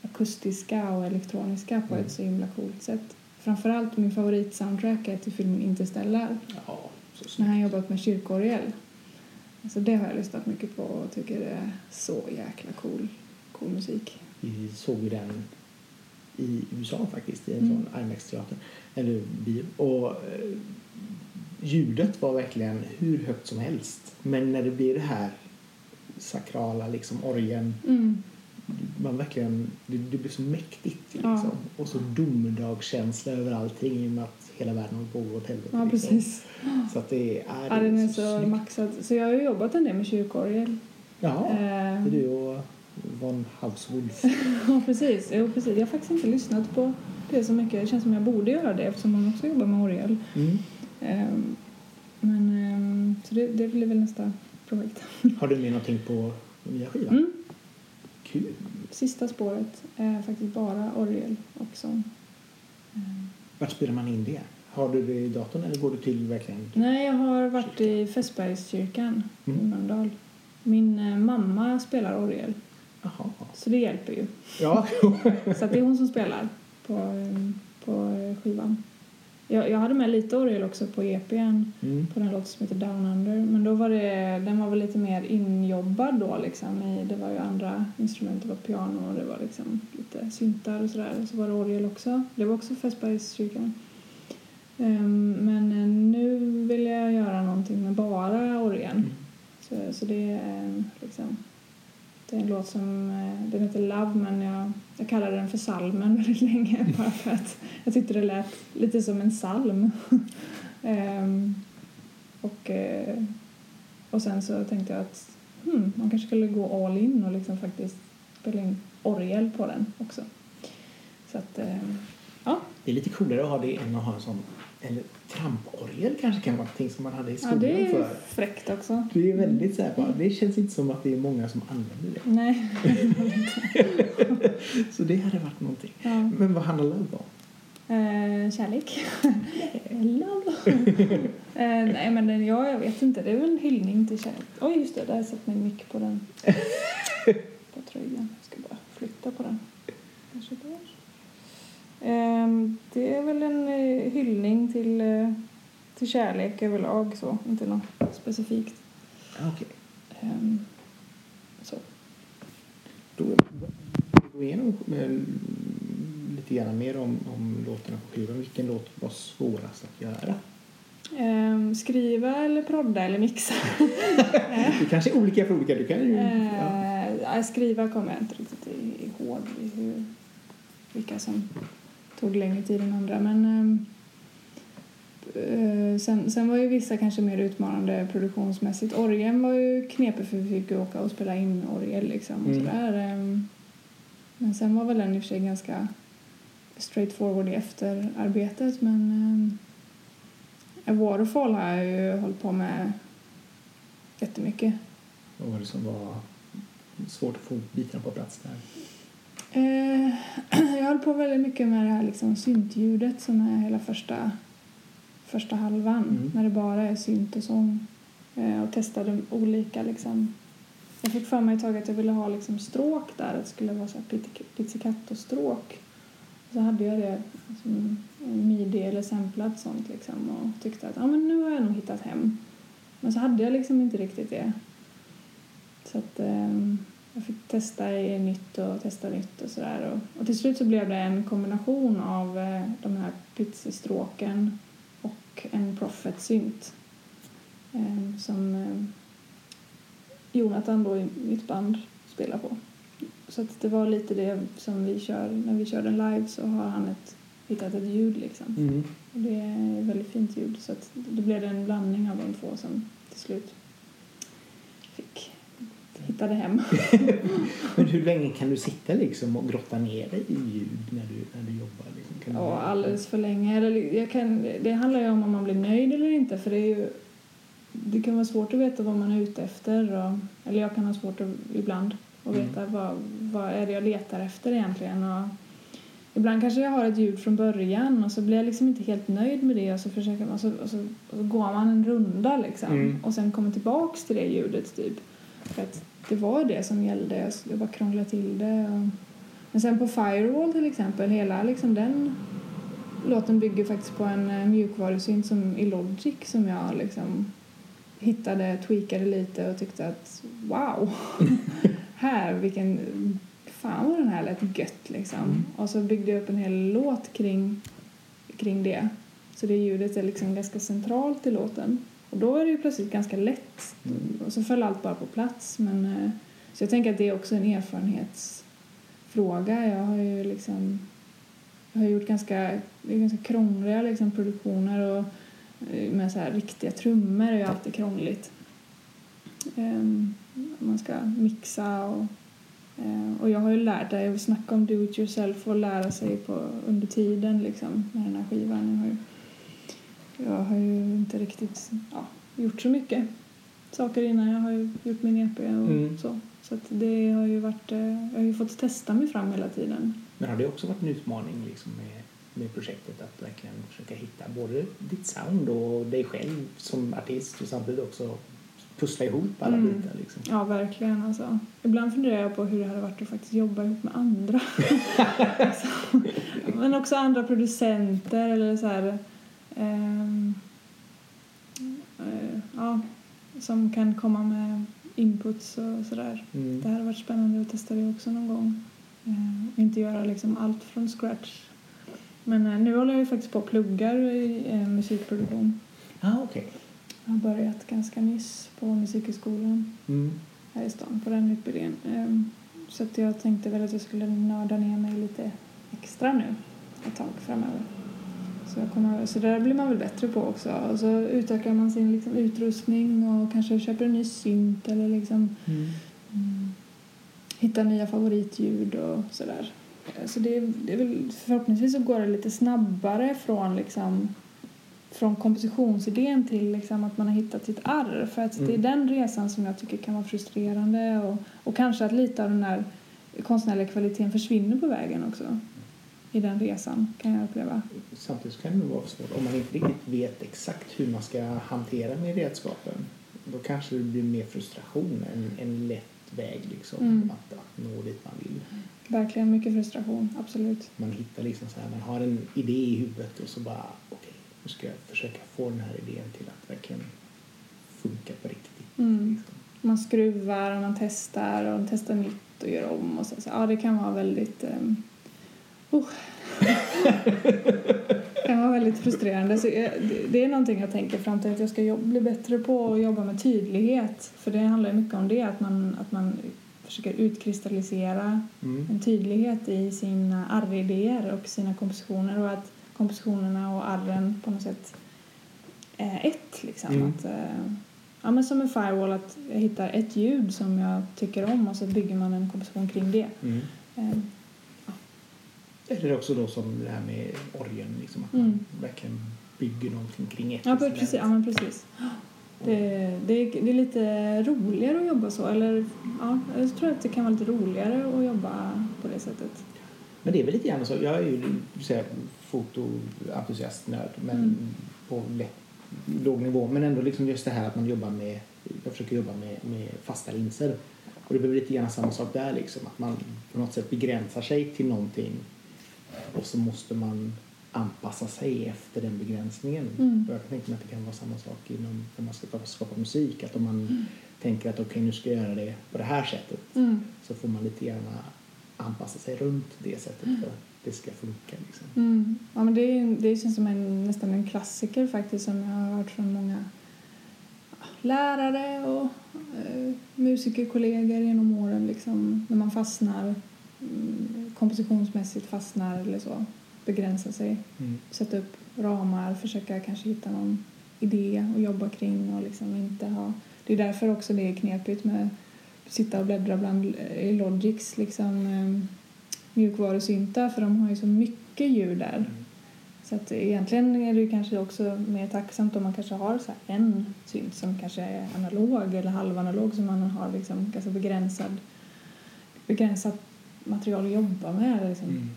akustiska och elektroniska på Mm. ett så himla coolt sätt. Framförallt min favoritsoundtrack är till filmen Interstellar Ja, när han jobbat med kyrkorgel. Alltså det har jag lyssnat mycket på och tycker det är så jäkla cool, cool musik. Vi såg ju den i USA faktiskt, i en Mm. sån IMAX-teater, eller bio. Och eh, ljudet var verkligen hur högt som helst. Men när det blir det här sakrala liksom orgeln, Mm. Man verkligen, det, det blir så mäktigt liksom. Ja. Och så domedagskänsla över allting i och med att hela världen håller på att gå åt helvete. Ja, liksom. precis. Så att det är, Ja, den är så snyggt. maxad. Så jag har ju jobbat en del med kyrkorgel. Ja, det Eh, är du och Von Hauswolf. Ja, precis. Jo, precis. Jag har faktiskt inte lyssnat på det så mycket. Det känns som jag borde göra det eftersom hon också jobbar med orgel. Mm. Ehm, Men, ehm, så det, det blir väl nästa projekt. Har du med någonting på nya skivan? Mm. Kul. Sista spåret är faktiskt bara orgel och sång. Ehm, Vart spelar man in det? Har du det i datorn eller går du till verkligen? Nej, jag har varit i Fässbergskyrkan i Mm. Mölndal. Min eh, mamma spelar orgel, Jaha. så det hjälper ju. Ja. Så att det är hon som spelar på, ehm, på eh, skivan. Jag, jag hade med lite orgel också på EPn Mm. på den låten som heter Down Under. Men då var det, den var väl lite mer injobbad då liksom. I, det var ju andra instrument, det var piano och det var liksom lite syntar och sådär. Och så var det orgel också. Det var också Fässbergskyrkan. Ehm, men eh, nu vill jag göra någonting med bara orgeln. Mm. Så, så det är eh, liksom det är en låt som, eh, den heter Love men jag, jag kallade den för salmen väldigt länge bara för att jag tyckte det lät lite som en salm. Ehm, och, eh, och sen så tänkte jag att hmm, man kanske skulle gå all in och liksom faktiskt spela in orgel på den också. Så att, eh, ja. Det är lite coolare att ha det än att ha en sån, eller tramporgel kanske kan vara någonting som man hade i ja, skolan det är för. fräckt också. Det är väldigt så här, bara, det känns inte som att det är många som använder det. Nej. Så det hade varit någonting. ja. Men vad handlar Love om? Eh, kärlek. Love. eh, nej men ja, jag vet inte. Det är väl en hyllning till kärlek. Oj just det, där satt min mick på den. på tröjan. Jag ska bara flytta på den. Kanske där. Ehm, det är väl en eh, hyllning till, eh, till kärlek överlag så. Inte något specifikt. Ja, Okej, Ehm, så. då gå igenom eh, lite grann mer om, om låtarna på skivan. Vilken låt var svårast att göra? Ehm, skriva eller prodda eller mixa? Det kanske är olika för olika. Du kan ju... Ja. Eh, ja, skriva kommer jag inte riktigt ihåg hur, vilka som tog längre tid än andra. Men ehm, eh, sen, sen var ju vissa kanske mer utmanande produktionsmässigt. Orgeln var ju knepig för vi fick ju åka och spela in orgel liksom. Och Mm. sådär. ehm. Men sen var väl den i och för sig ganska straightforward i efterarbetet. Men A Waterfall har jag ju hållit på med jättemycket. Vad var det som var svårt att få bitarna på plats där? Eh, jag höll på väldigt mycket med det här liksom syntljudet som är hela första, första halvan. Mm. När det bara är synt och sång. Eh, och testade olika liksom. Jag fick för mig ett tag att jag ville ha liksom stråk där. Att det skulle vara så här pitti- pizzicato-stråk. Så hade jag det som midi eller samplat sånt liksom och tyckte att ja, men nu har jag nog hittat hem. Men så hade jag liksom inte riktigt det. Så att eh, jag fick testa i nytt och testa nytt och sådär. Och, och till slut så blev det en kombination av eh, de här pizzastråken och en Prophet-synt eh, som eh, Jonathan då i mitt band spelar på. Så att det var lite det som vi kör, när vi kör den live så har han ett, hittat ett ljud liksom. Mm. Och det är ett väldigt fint ljud så att då blev det en blandning av de två som till slut hittade hem. Men hur länge kan du sitta liksom och grotta ner dig i ljud när du, när du jobbar? Liksom? Kan du- Ja, alldeles för länge. Jag kan, det handlar ju om om man blir nöjd eller inte. För det, är ju, det kan vara svårt att veta vad man är ute efter. Och, eller jag kan ha svårt att, ibland att Mm. veta vad, vad är det jag letar efter egentligen. Och ibland kanske jag har ett ljud från början och så blir jag liksom inte helt nöjd med det och så, försöker man, och så, och så, och så går man en runda liksom. Mm. Och sen kommer tillbaks till det ljudet typ. För att det var det som gällde. Jag, bara krånglade till det. Men sen på Firewall till exempel, hela liksom den låten bygger faktiskt på en eh, mjukvarusynt som i Logic som jag liksom hittade, tweakade lite och tyckte att wow, här vilken, fan vad den här lät gött liksom. Mm. Och så byggde jag upp en hel låt kring, kring det. Så det ljudet är liksom ganska centralt i låten. Och då är det ju plötsligt ganska lätt. Och så föll allt bara på plats. Men, eh, så jag tänker att det är också en erfarenhetsfråga. Jag har ju liksom jag har gjort ganska, ganska krångliga liksom, produktioner och eh, med så här riktiga trummor är ju alltid krångligt. Um, man ska mixa och, eh, och jag har ju lärt mig, snacka om do it yourself och lära sig på, under tiden liksom med den här skivan. Jag har ju, jag har ju inte riktigt ja, gjort så mycket saker innan. Jag har ju gjort min EP och Mm. så. Så det har ju varit, eh, jag har ju fått testa mig fram hela tiden. Men har det också varit en utmaning liksom med, med projektet att verkligen försöka hitta både ditt sound och dig själv som artist och samtidigt också pussla ihop alla Mm. bitar liksom? Ja, verkligen. Alltså. Ibland funderar jag på hur det hade varit att faktiskt jobba ihop med andra. alltså, men också andra producenter eller så här... ehm, eh, ja, som kan komma med inputs och sådär. Mm. Det hade varit spännande att testa det också någon gång. Eh, och inte göra liksom allt från scratch. Men eh, nu håller jag ju faktiskt på och pluggar i eh, musikproduktion. Ah, okej. Jag har börjat ganska nyss på Musikhögskolan Mm. här i stan på den utbildningen. Ehm, Så att jag tänkte väl att jag skulle nörda ner mig lite extra nu ett tag framöver. Så, kommer, så där blir man väl bättre på också. Och så utökar man sin liksom, utrustning och kanske köper en ny synt eller liksom Mm. mm, hittar nya favoritljud och sådär. Så det, är- det är väl, förhoppningsvis så går det lite snabbare från liksom från kompositionsidén till liksom att man har hittat sitt arr. För att det är Mm. den resan som jag tycker kan vara frustrerande och, och kanske att lite av den där konstnärliga kvaliteten försvinner på vägen också. I den resan kan jag uppleva. Samtidigt kan det vara svårt om man inte riktigt vet exakt hur man ska hantera med redskapen. Då kanske det blir mer frustration än en lätt väg liksom Mm. att, att nå dit man vill. Verkligen mycket frustration, absolut. Man hittar liksom så här, man har en idé i huvudet och så bara okej, nu ska jag försöka få den här idén till att verkligen funka på riktigt. Mm. Liksom. Man skruvar och man testar och man testar nytt och gör om och så. så ja, det kan vara väldigt... Um, oh. kan vara väldigt frustrerande. Så jag, det, det är någonting jag tänker fram till att jag ska bli bättre på att jobba med tydlighet. För det handlar ju mycket om det, att man, att man försöker utkristallisera Mm. en tydlighet i sina arridéer och sina kompositioner och att kompositionerna och arren på något sätt är ett. Liksom. Mm. Att, eh, ja, men som en firewall, att jag hittar ett ljud som jag tycker om och så bygger man en komposition kring det. Mm. Eller också då som det här med orgeln, liksom, att Mm. man verkligen bygger någonting kring ett ja, precis, ja, men precis. Det, det, är, det är lite roligare att jobba så. Eller, ja, jag tror att det kan vara lite roligare att jobba på det sättet. Men det är väl lite grann så. Jag är ju så här, fotoentusiast, nörd, men Mm. på lätt, låg nivå. Men ändå liksom just det här att man jobbar med, jag försöker jobba med, med fasta linser. Och det blir lite grann samma sak där liksom. Att man på något sätt begränsar sig till någonting och så måste man anpassa sig efter den begränsningen. Mm. Jag kan tänka mig att det kan vara samma sak inom när man ska skapa, musik. Att om man Mm. tänker att okej nu ska jag göra det på det här sättet Mm. så får man lite gärna anpassa sig runt det sättet för att det ska funka. Liksom. Mm. Ja, men det, det känns som en, nästan en klassiker faktiskt som jag har hört från många lärare och eh, musikerkollegor genom åren. Liksom, när man fastnar mm, kompositionsmässigt fastnar eller så. Begränsa sig, Mm. sätta upp ramar, försöka kanske hitta någon idé och jobba kring och liksom inte ha... Det är därför också det är knepigt med att sitta och bläddra bland eh, i Logics liksom, eh, mjukvarusyntar för de har ju så mycket ljud där. Så att egentligen är det kanske också mer tacksamt om man kanske har så en synt som kanske är analog eller halvanalog som man har liksom ganska begränsad, begränsat material att jobba med. Liksom. Mm.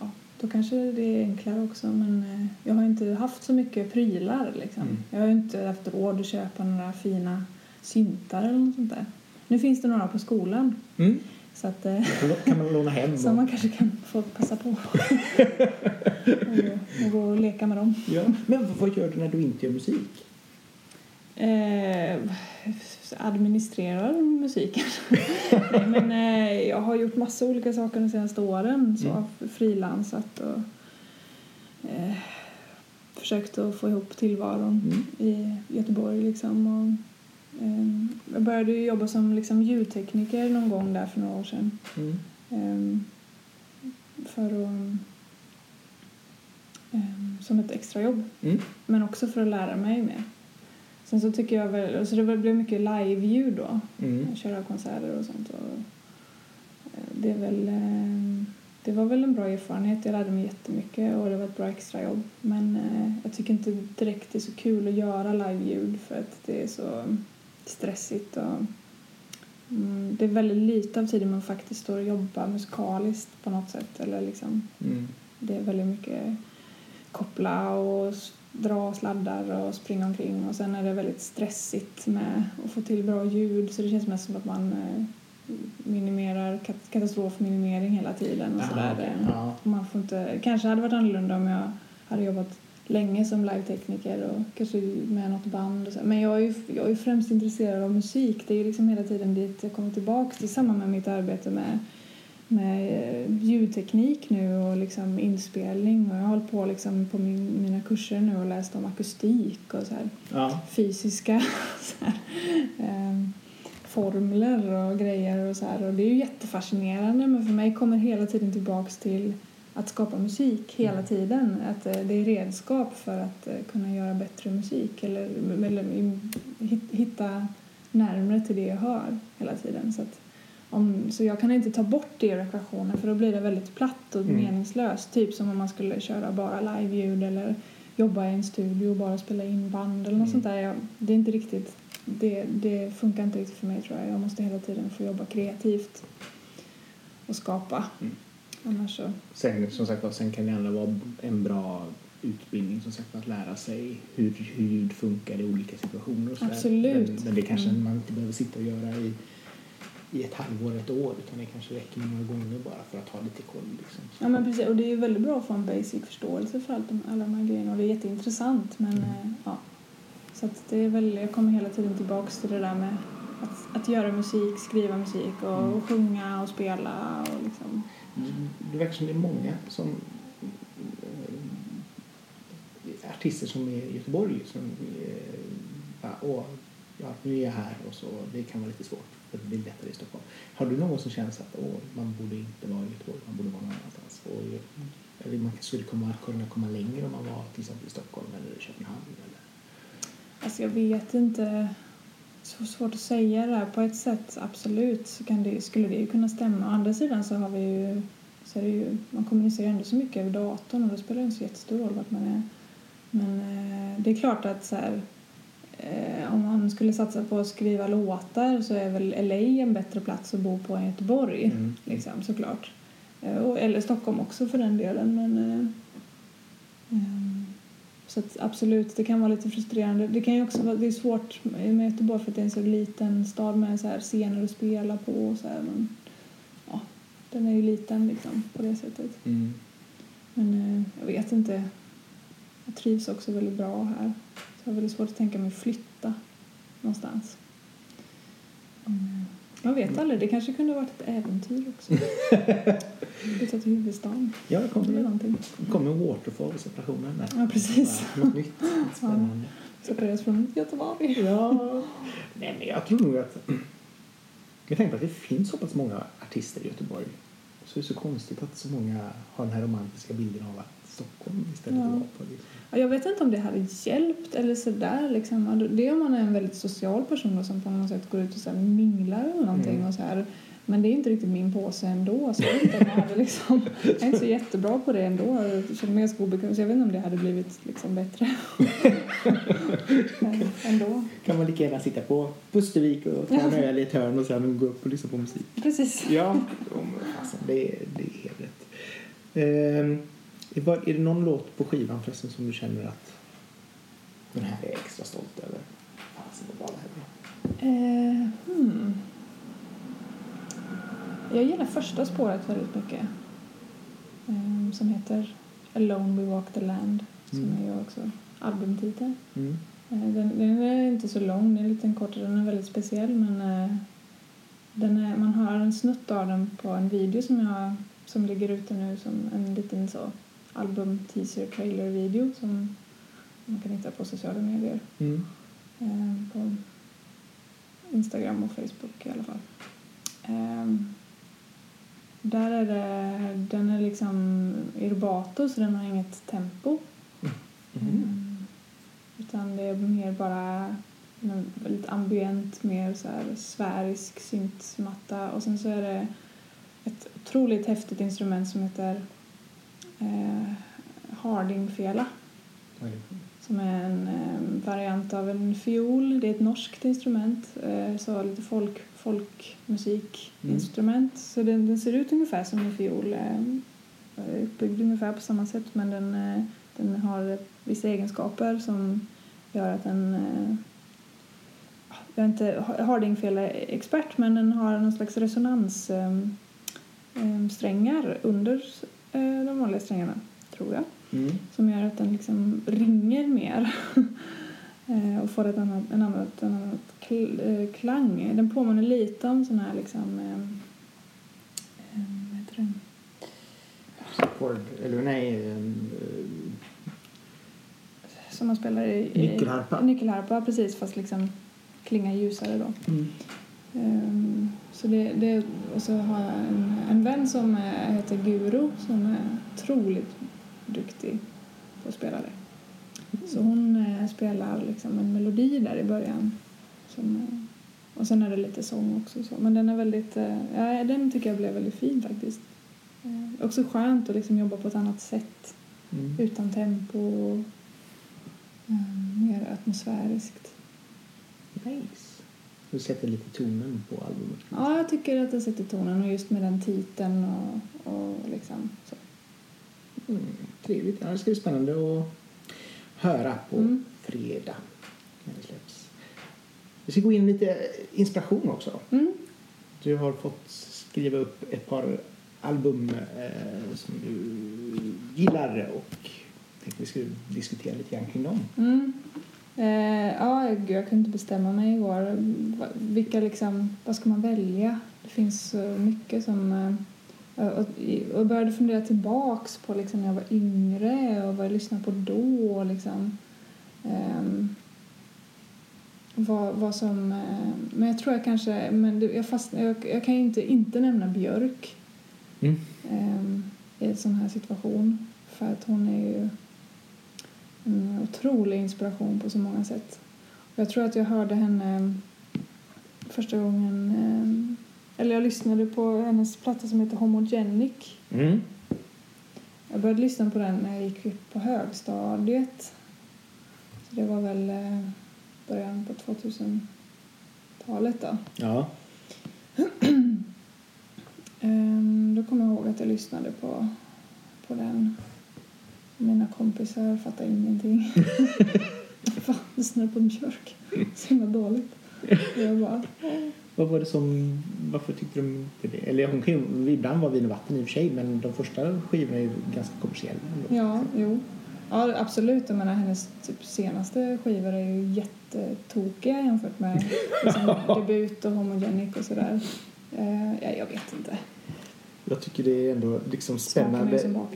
Ja, då kanske det är enklare också men eh, jag har inte haft så mycket prylar liksom. Mm. Jag har inte haft råd att köpa några fina syntar eller något sånt där. Nu finns det några på skolan Mm. så att eh, kan man låna hem dem. man kanske kan få passa på och, och gå och leka med dem. Ja. Men vad gör du när du inte gör musik? Eh, administrerar musiken. Nej, men eh, jag har gjort massa olika saker de senaste åren. Så Mm. har frilansat och eh, försökt att få ihop tillvaron Mm. i Göteborg. Liksom, och, eh, jag började jobba som liksom, ljudtekniker någon gång där för några år sedan. Mm. Ehm, för att, ehm, som ett extrajobb. Mm. Men också för att lära mig mer. Sen så tycker jag väl, alltså det blev mycket live-ljud då. Mm. Köra konserter och sånt. Och eh, det är väl, eh, det var väl en bra erfarenhet. Jag lärde mig jättemycket och det var ett bra extrajobb. Men eh, jag tycker inte direkt det är så kul att göra live-ljud för att det är så stressigt och mm, det är väldigt lite av tiden man faktiskt står och jobbar musikaliskt på något sätt. Eller liksom, Mm. det är väldigt mycket koppla och dra sladdar och springa omkring och sen är det väldigt stressigt med att få till bra ljud så det känns mest som att man eh, minimerar kat- katastrofminimering hela tiden och sådär. Ja. Och Man får inte, kanske hade varit annorlunda om jag hade jobbat länge som live-tekniker och kanske med något band. Men jag är ju jag är främst intresserad av musik. Det är ju liksom hela tiden dit jag kommer tillbaka till samma med mitt arbete med med eh, ljudteknik nu och liksom inspelning och jag har hållit på liksom på min, mina kurser nu och läst om akustik och så här Ja. fysiska så här, eh, formler och grejer och så här och det är ju jättefascinerande men för mig kommer hela tiden tillbaks till att skapa musik hela tiden. Att eh, det är redskap för att eh, kunna göra bättre musik eller, eller hitta närmare till det jag hör hela tiden. Så, att om, så jag kan inte ta bort det ur ekvationen för då blir det väldigt platt och Mm. meningslöst. Typ som om man skulle köra bara live-ljud eller jobba i en studio och bara spela in band eller något Mm. sånt där. Jag, det är inte riktigt, det, det funkar inte riktigt för mig tror jag. Jag måste hela tiden få jobba kreativt och skapa. Mm. Annars så, Sen, som sagt, sen kan det ändå vara en bra utbildning som sagt, att lära sig hur, hur ljud funkar i olika situationer. Och så. Absolut. Men, men det kanske Mm. man inte behöver sitta och göra i, i ett halvår, ett år utan det kanske räcker med några gånger bara för att ha lite koll. Liksom. ja men precis och det är ju väldigt bra att få en basic förståelse för allt de, alla de här grejerna och det är jätteintressant men Mm. eh, ja. Så att det är väl, jag kommer hela tiden tillbaks till det där med att, att göra musik, skriva musik och, Mm. och sjunga och spela och liksom. Det- Det verkar som det är många som eh, artister som är i Göteborg som eh, bara, åh, ja, nu är jag här och så det kan vara lite svårt det blir lättare i Stockholm. Har du någon som känner att åh, man borde inte vara i Göteborg, man borde vara någon annanstans? Och, eller man skulle komma, kunna komma längre om man var till exempel i Stockholm eller i Köpenhamn? Eller? Alltså jag vet inte. Så svårt att säga det här. På ett sätt absolut så kan det, skulle det ju kunna stämma. Å andra sidan så har vi ju, så är det ju man kommunicerar ändå så mycket över datorn och då spelar det inte så jättestor roll vart man är. Men eh, det är klart att så här, eh, om man skulle satsa på att skriva låtar så är väl LA en bättre plats att bo på än Göteborg. Mm. Liksom, såklart. Eh, och, eller Stockholm också för den delen. Men, eh, ehm, så att absolut, det kan vara lite frustrerande. Det kan ju också vara, det är svårt med Göteborg för att det är en så liten stad med så här scener att spela på och så här. Men, ja, den är ju liten liksom på det sättet. Mm. Men eh, jag vet inte. Jag trivs också väldigt bra här. Jag har väldigt svårt att tänka mig flytta någonstans. Mm. Jag vet aldrig, det kanske kunde ha varit ett äventyr också. Flytta till huvudstaden. Ja, det Det kommer, någonting. kommer Waterfall-separationen där. Ja, precis. Ja, Något nytt. Spännande. Separeras från Göteborg. Ja. Nej, men jag tror nog att... Jag tänker på att det finns så pass många artister i Göteborg. Så det är så konstigt att så många har den här romantiska bilden av att Stockholm istället Ja. på. Ja, Jag vet inte om det hade hjälpt eller sådär. Liksom. Det är om man är en väldigt social person då, som på något sätt går ut och så minglar eller någonting. Mm. Och så här. Men det är inte riktigt min påse ändå. Så jag, vet inte hade liksom, jag är inte så jättebra på det ändå. Jag känner mig ganska obekväm så jag vet inte om det hade blivit liksom bättre. Men ändå. Kan man lika gärna sitta på Pustervik och ta en öl i ett hörn och sen gå upp och lyssna på musik. Precis. Ja, alltså, det, är- det är helt rätt. Ehm, är det någon låt på skivan förresten som du känner att den här är extra stolt över? Fasen vad bra det här blev. Eh, hmm. Jag gillar första spåret väldigt mycket. Eh, som heter Alone We Walk the Land. Som Mm. är också albumtitel. Mm. Eh, Den, den är inte så lång, den är lite kortare, den är väldigt speciell men eh, den är, man har en snutt av den på en video som jag som ligger ute nu som en liten så album teaser trailer video som man kan hitta på sociala medier. Mm. Eh, på Instagram och Facebook i alla fall. Eh, där är det, den är liksom i rubato så den har inget tempo. Mm. Mm. Utan det är mer bara väldigt ambient, mer så här sfärisk syntmatta. Och sen så är det ett otroligt häftigt instrument som heter eh, hardingfela. Vad är det? Som är en eh, variant av en fiol. Det är ett norskt instrument. Eh, så lite folk, folkmusikinstrument. Så den, den ser ut ungefär som en fiol. Eh, uppbyggd ungefär på samma sätt men den, eh, den har vissa egenskaper som gör att den... Eh, jag är inte hardingfela-expert men den har någon slags resonans eh, eh, strängar under de vanliga strängarna, tror jag Mm. som gör att den liksom ringer mer Eh, och får ett annat, en annat, en annat kl, eh, klang. Den påminner lite om sån här liksom... Eh, eh, vad heter den? Support, eller nej, Som man spelar i... i Nyckelharpa. Nyckelharpa, precis. Fast liksom klingar ljusare då. mm. Ehm, så det, det, och så har jag en, en vän som är, heter Guro som är otroligt duktig på att spela det. Så hon eh, spelar liksom en melodi där i början. Som, och sen är det lite sång också. Så. Men den är väldigt, eh, ja, den tycker jag blev väldigt fin faktiskt. Eh, också skönt att liksom jobba på ett annat sätt. Mm. Utan tempo och eh, mer atmosfäriskt. Nice. Du sätter lite tonen på albumet. Ja, jag tycker att det sätter tonen och just med den titeln och, och liksom så. Mm. Trevligt. Ja, det ska bli spännande att höra på Mm. fredag när det släpps. Vi ska gå in lite inspiration också. Mm. Du har fått skriva upp ett par album eh, som du gillar och tänkte vi skulle diskutera lite grann kring dem. Mm. Eh, ja, gud, jag kunde inte bestämma mig igår. Vilka liksom, vad ska man välja? Det finns så mycket som... Eh, och, började fundera tillbaks på liksom, när jag var yngre och vad jag lyssnade på då. och Liksom. Ehm, vad, vad som... Eh, men jag tror jag kanske... Men jag, fast, jag, jag kan ju inte inte nämna Björk Mm. ehm, i en sån här situation. För att hon är ju otrolig inspiration på så många sätt. Jag tror att jag hörde henne första gången, ehm, eller jag lyssnade på hennes platta som heter Homogenic. Mm. Jag började lyssna på den när jag gick upp på högstadiet. Så det var väl eh, början på 2000-talet då. Ja. Ehm, då kommer jag ihåg att jag lyssnade på, på den. Mina kompisar fattade ingenting. Fan, lyssnar på en Björk. Så himla dåligt. Och jag bara. Vad var det som, varför tyckte du inte det? Eller hon kan ju, ibland var vin och vatten i och för sig men de första skivorna är ju ganska kommersiella ändå. Ja, jo. Ja, absolut. Jag menar, hennes typ, senaste skivor är ju jättetokiga jämfört med liksom, debut och homogenic och sådär. Eh, ja, jag vet inte. Jag tycker det är ändå liksom spännande.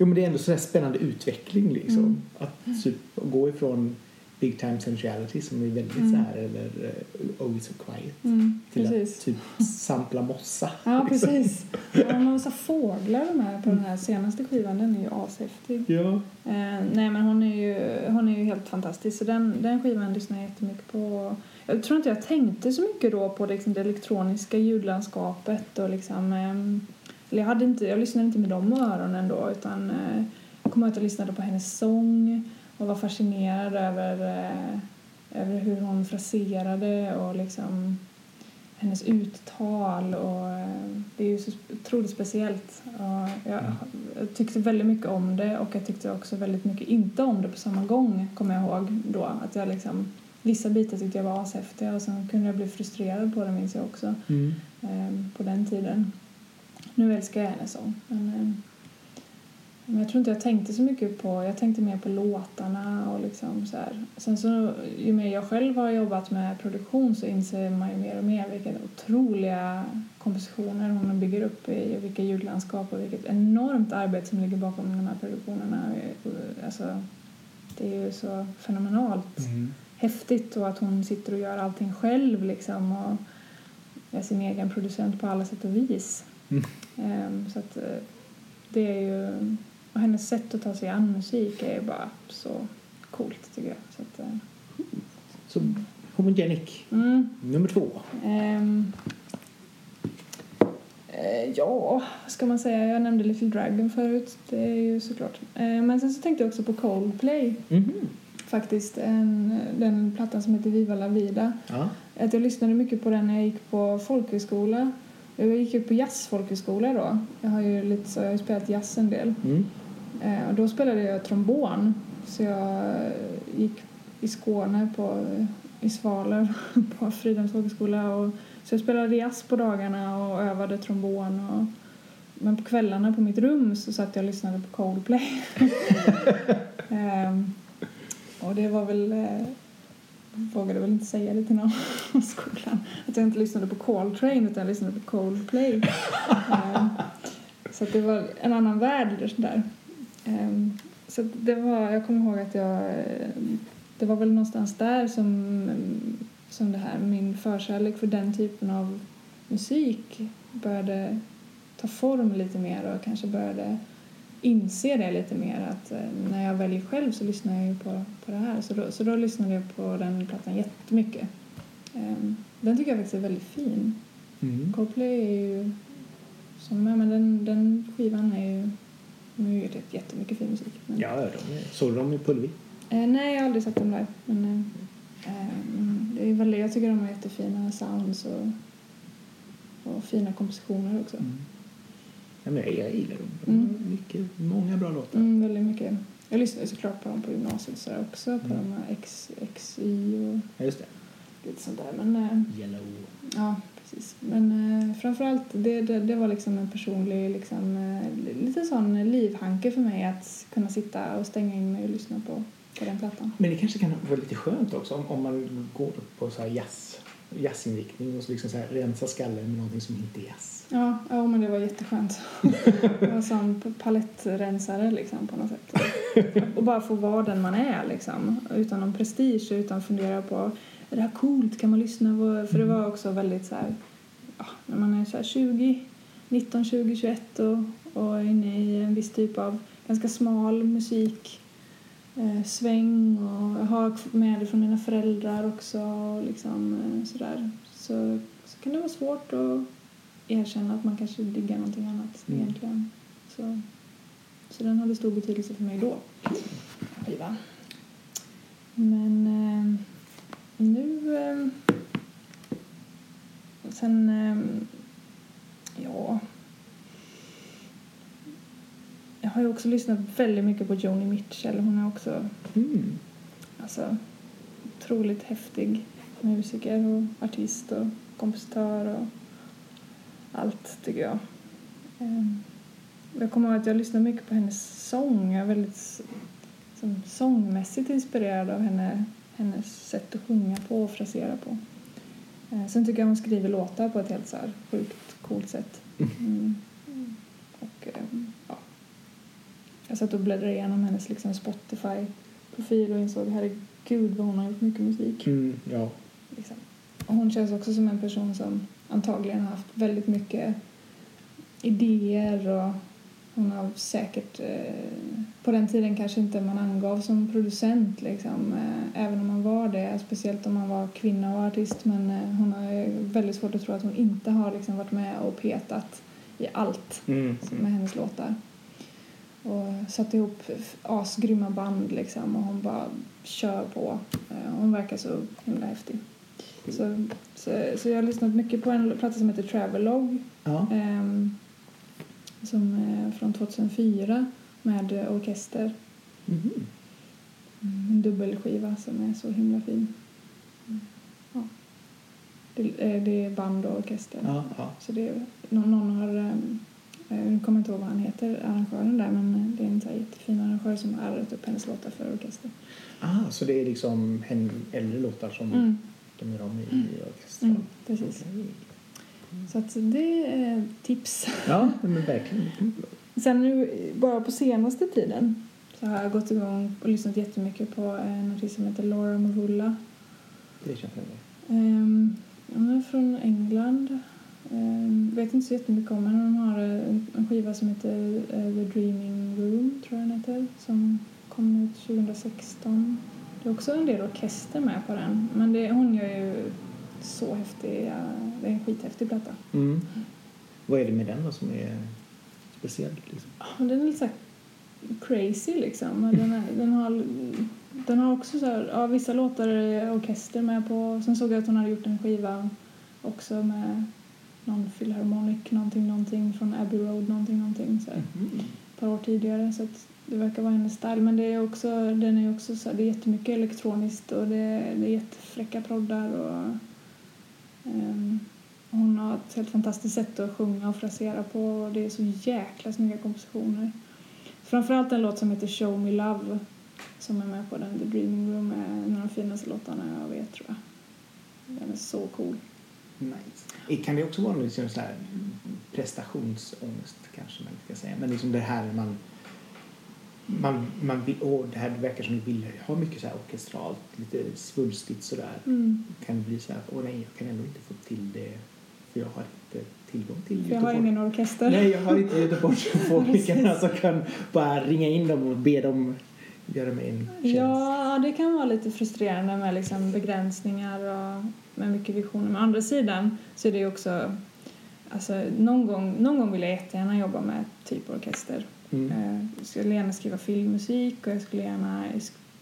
Jo men det är ändå sådär spännande utveckling liksom. Mm. Att typ, gå ifrån Big Time Sensuality som är väldigt Mm. så här eller uh, It's So Quiet Mm, till precis. att typ sampla mossa. Ja, liksom. precis. Ja, de har massa fåglar med på den här senaste skivan. Den är ju ashäftig. Ja. Eh, nej, men hon är ju, hon är ju helt fantastisk. Så den, den skivan lyssnar jag jättemycket på. Jag tror inte jag tänkte så mycket då på liksom det elektroniska ljudlandskapet och liksom... ehm, eller jag, hade inte, jag lyssnade inte med de öronen då utan eh, jag kommer ihåg att jag lyssnade på hennes sång och var fascinerad över, eh, över hur hon fraserade och liksom hennes uttal och eh, det är ju så otroligt speciellt. Och jag, jag tyckte väldigt mycket om det och jag tyckte också väldigt mycket inte om det på samma gång kommer jag ihåg då. Att jag liksom, vissa bitar tyckte jag var ashäftiga och sen kunde jag bli frustrerad på det minns jag också Mm. eh, på den tiden. Nu älskar jag hennes sång men, eh, men jag tror inte jag tänkte så mycket på, jag tänkte mer på låtarna och liksom så här. Sen så, ju mer jag själv har jobbat med produktion så inser man ju mer och mer vilka otroliga kompositioner hon bygger upp i och vilka ljudlandskap och vilket enormt arbete som ligger bakom de här produktionerna. Alltså, det är ju så fenomenalt Mm. häftigt och att hon sitter och gör allting själv liksom och är sin egen producent på alla sätt och vis. Mm. Ehm, så att eh, det är ju... Och hennes sätt att ta sig an musik är ju bara så coolt tycker jag. Så att, eh, Så Homogenic, mm, nummer två. ehm, eh, ja, vad ska man säga? Jag nämnde Little Dragon förut. Det är ju såklart. Eh, men sen så tänkte jag också på Coldplay Mhm. faktiskt. En, den plattan som heter Viva la vida. Ja. Att jag lyssnade mycket på den när jag gick på folkhögskola. Jag gick ju på jazzfolkhögskola då. Jag har ju lite så, jag har spelat jazz en del. Mm. Eh, och då spelade jag trombon. Så jag eh, gick i Skåne på, i Svalöv på Fridhems folkhögskola. Och, så jag spelade jazz på dagarna och övade trombon. Och, men på kvällarna på mitt rum så satt jag och lyssnade på Coldplay. Ehm, och det var väl... Eh, vågade väl inte säga det till någon på skolan. Att jag inte lyssnade på Coltrane utan jag lyssnade på Coldplay. Ehm, så det var en annan värld där. Ehm, så det var, jag kommer ihåg att jag, eh, det var väl någonstans där som, som det här, min förkärlek för den typen av musik började ta form lite mer och kanske började inse det lite mer att eh, när jag väljer själv så lyssnar jag ju på, på det här. Så då, så då lyssnade jag på den plattan jättemycket. Ehm, den tycker jag faktiskt är väldigt fin. Mm. Coldplay är ju som, ja, men den, den skivan är ju nu är det jättemycket fin musik. Men, Ja, de är, såg du dem i Pulvi? eh, nej, jag har aldrig sett dem live. Men, eh, det är väldigt, jag tycker de har jättefina sounds och, och fina kompositioner också. Mm. Ja, men jag, jag gillar dem. De Mm. mycket, många bra låtar. Mm, väldigt mycket. Jag lyssnade såklart på dem på gymnasiet så också. På Mm. de här X, XY och Ja, just det. lite sånt där. Men eh, Yellow. ja, precis. Men eh, framförallt det, det, det var liksom en personlig liksom, eh, lite sån livhanke för mig att kunna sitta och stänga in mig och lyssna på, på den plattan. Men det kanske kan vara lite skönt också om, om man går på så här jazz, jazzinriktning och så liksom så här rensa skallen med någonting som inte är jazz. Ja, ja men det var jätteskönt. det var som palettrensare liksom på något sätt. Och bara få vara den man är liksom. Utan någon prestige utan fundera på är det här coolt, kan man lyssna på? För det var också väldigt så här, ja, när man är så här 20, 19, 20, 21 och, och är inne i en viss typ av ganska smal musik eh, sväng och jag har med det från mina föräldrar också och liksom eh, sådär. Så, så kan det vara svårt att erkänna att man kanske diggar någonting annat Mm. egentligen. Så, så den hade stor betydelse för mig då. Skiva. Men eh, nu... Eh, sen... Eh, ja... Jag har ju också lyssnat väldigt mycket på Joni Mitchell. Hon är också Mm. alltså, otroligt häftig musiker och artist och kompositör och allt tycker jag. Ehm, Jag kommer ihåg att jag lyssnade mycket på hennes sång. Jag är väldigt som, sångmässigt inspirerad av henne, hennes sätt att sjunga på och frasera på. Eh, Sen tycker jag hon skriver låtar på ett helt så här sjukt coolt sätt. Mm. Och, ehm. Jag satt och bläddrade igenom hennes liksom, Spotify-profil och insåg herregud vad hon har gjort mycket musik. Mm, ja. Liksom. Och hon känns också som en person som antagligen har haft väldigt mycket idéer och hon har säkert eh, på den tiden kanske inte man angav som producent liksom, eh, även om man var det, speciellt om man var kvinna och artist men eh, hon har väldigt svårt att tro att hon inte har liksom, varit med och petat i allt Mm. med hennes låtar. Och satt ihop asgrymma band liksom och hon bara kör på. Eh, Hon verkar så himla häftig. Så, så, så jag har lyssnat mycket på en platta som heter Travelog Ja. ehm, som är från 2004 med eh, orkester. Mhm. Mm, En dubbelskiva som är så himla fin. Ja. Det, eh, det är band och orkester. Ja. Så det någon, någon har, eh, jag kommer inte ihåg vad han heter, arrangören där, men eh, det är en så jättefin arrangör som har arrat upp hennes låtar för orkester. Ah, så det är liksom äldre låtar som Mm, de gör om i, i orkestern? mm, precis. Okej. Så att det är tips. Ja, men verkligen. Mm. Sen nu, bara på senaste tiden så har jag gått igång och lyssnat jättemycket på en artist som heter Laura Mavulla. Det känns jag. Um, hon är från England. Um, vet inte så jättemycket om henne. Hon har eh, en, skiva som heter eh, The Dreaming Room, tror jag den heter, som kom ut 2016. Det är också en del orkester med på den, men det, hon gör ju så häftig, det är en skithäftig platta. Mm. Vad är det med den då som är speciellt? Liksom? Den är lite så crazy liksom. Den, är, den, har, den har också så här, ja, vissa låtar är orkester med på. Sen såg jag att hon hade gjort en skiva också med någon filharmonic, någonting, någonting från Abbey Road, någonting, någonting så här, Mhm. ett par år tidigare. Så det verkar vara hennes style. Men det är också, den är också så här, det är jättemycket elektroniskt och det, det är jättefräcka proddar och ehm, hon har ett helt fantastiskt sätt att sjunga och frasera på och det är så jäkla snygga kompositioner. Framförallt en låt som heter Show Me Love som är med på den, The Dreaming Room, är en av de finaste låtarna jag vet tror jag. Den är så cool. Nice. Kan det också vara liksom så här prestationsångest kanske man ska säga. Men liksom det här man man, man vill, åh, det här verkar som du vill ha mycket så här orkestralt, lite svulstigt sådär. Mm. Kan det bli så här, åh nej, jag kan ändå inte få till det för jag har inte tillgång till För jag har ingen orkester. Nej, jag har inte Göteborgsfolkarna som kan bara ringa in dem och be dem göra mig en tjänst. Ja, det kan vara lite frustrerande med liksom begränsningar och med mycket visioner. Men å andra sidan så är det ju också... Alltså, någon, gång, någon gång vill jag jättegärna jobba med typ orkester. Mm. Eh, Jag skulle gärna skriva filmmusik och jag skulle gärna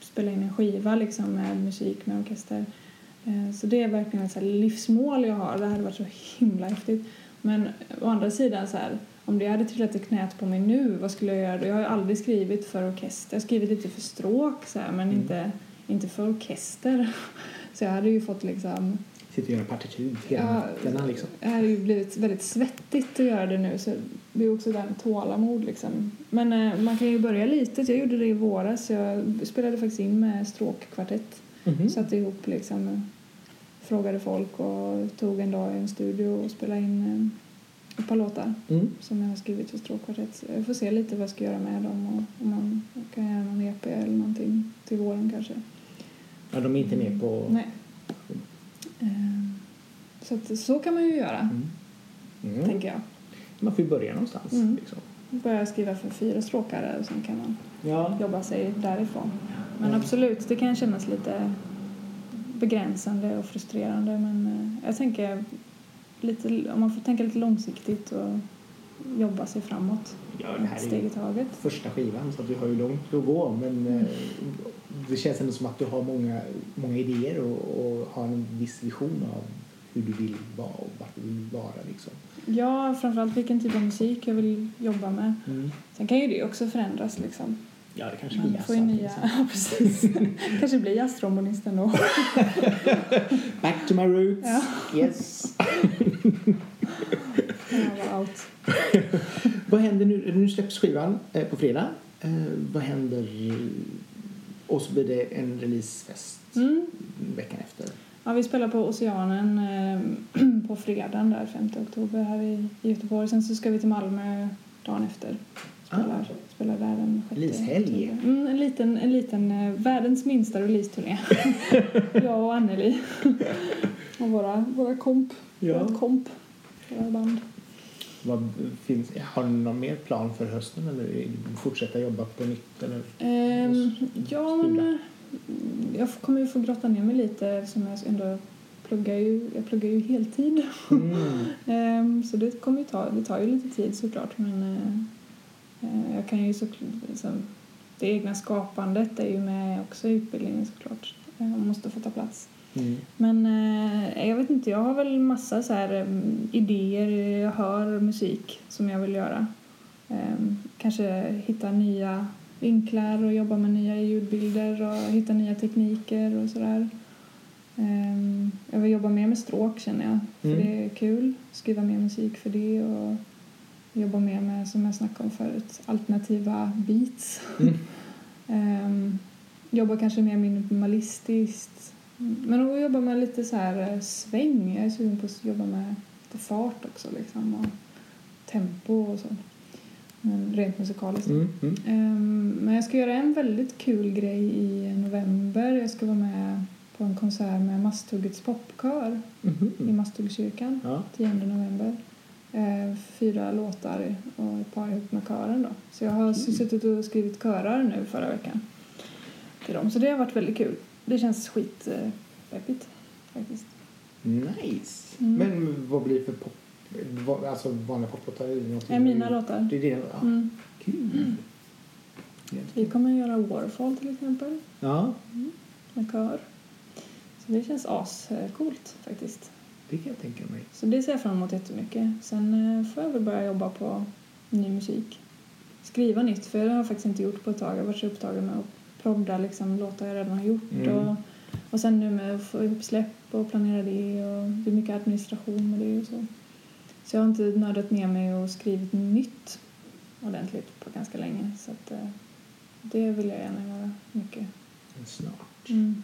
spela in en skiva liksom med musik med orkester. Eh, Så det är verkligen ett så livsmål jag har. Det hade varit så himla häftigt. Men å andra sidan så här, om det hade trillat i knät på mig nu, vad skulle jag göra? Jag har aldrig skrivit för orkester. Jag har skrivit lite för stråk så här, men Mm. inte, inte för orkester. Så jag hade ju fått liksom Sitter och gör partitur hela Ja, nätterna liksom. det hade ju blivit väldigt svettigt att göra det nu så det är också med tålamod liksom. Men eh, man kan ju börja litet. Jag gjorde det i våras. Jag spelade faktiskt in med stråkkvartett. Mhm. Satte ihop liksom, frågade folk och tog en dag i en studio och spelade in eh, ett par låtar Mm. som jag har skrivit för stråkkvartett. Jag får se lite vad jag ska göra med dem och om man kan göra någon EP eller någonting till våren kanske. Ja, de är inte med på... Nej. Eh, Så, att, så kan man ju göra, Mm. Mm. tänker jag. Man får ju börja någonstans. Mm. Liksom. Börja skriva för fyra stråkare och sen kan man Ja. jobba sig därifrån. Men absolut, det kan kännas lite begränsande och frustrerande men eh, jag tänker lite, om man får tänka lite långsiktigt och jobba sig framåt ja, det här ett steg i taget. första skivan så att du har ju långt att gå. Men Mm. eh, det känns ändå som att du har många, många idéer och, och har en viss vision av hur du vill vara och vart du vill vara. Liksom. Ja, framförallt vilken typ av musik jag vill jobba med. Mm. Sen kan ju det också förändras liksom. Ja, det kanske Man blir får nya, ja, precis. kanske blir jazztrombonist ändå. Back to my roots. Ja. Yes. Ja, out. Vad händer nu? Nu släpps skivan eh, på fredag. Eh, vad händer? Och så blir det en releasefest Mm. veckan efter. Ja, vi spelar på Oceanen eh, på fredagen där 5 oktober här i, i Göteborg. Sen så ska vi till Malmö dagen efter. Spelar, spelar där den 6 Releasehelg. oktober. Mm, en liten, en liten eh, världens minsta releaseturné. Jag och Anneli. och våra, våra komp. Ja. Vårt komp. Våra band. Vad finns, har ni någon mer plan för hösten eller fortsätta jobba på nytt? Eller? Ehm, ja, men eh, jag kommer ju få grotta ner mig lite eftersom jag ändå pluggar ju, jag pluggar ju heltid. Mm. Ehm, så det kommer ju ta, det tar ju lite tid såklart men eh, jag kan ju såklart, liksom, det egna skapandet är ju med också i utbildningen såklart. Jag måste få ta plats. Mm. Men eh, jag vet inte, jag har väl massa så här eh, idéer, jag hör musik som jag vill göra. Ehm, kanske hitta nya vinklar och jobba med nya ljudbilder och hitta nya tekniker och sådär. Ehm, jag vill jobba mer med stråk känner jag, för Mm. det är kul. Skriva mer musik för det och jobba mer med, som jag snackade om förut, alternativa beats. Mm. Ehm, jobba kanske mer minimalistiskt. Men att jobba med lite så här eh, sväng. Jag är sugen på att jobba med lite fart också liksom och tempo och så. Men rent musikaliskt. Mm. Mm. Ehm, men jag ska göra en väldigt kul grej i november. Jag ska vara med på en konsert med Masthuggets popkör i Mhm. Masthuggskyrkan Ja. 10 november. Eh, fyra låtar och ett par ihop med kören då. Så jag har suttit och skrivit körar nu förra veckan till dem. Så det har varit väldigt kul. Det känns skit eh, faktiskt. Nice. Mm. Men vad blir det för pop? vad- Alltså vanliga poplåtar? något- Är mina låtar. Det är det, ja. Mm. Kul. Vi kommer göra Warfall till exempel Ja, med kör. Så det känns ascoolt faktiskt. Det kan jag tänka mig. Så det ser jag fram emot jättemycket. Sen eh, får jag väl börja jobba på ny musik. Skriva nytt, för det har jag faktiskt inte gjort på ett tag. Jag har varit så upptagen med att prodda liksom, låtar jag redan har gjort. Mm. Och, och sen nu med att få ihop släpp och planera det och det är mycket administration med det och så. Så jag har inte nördat ner mig och skrivit nytt ordentligt på ganska länge. Så att, eh, det vill jag gärna göra mycket. Snart. Mm.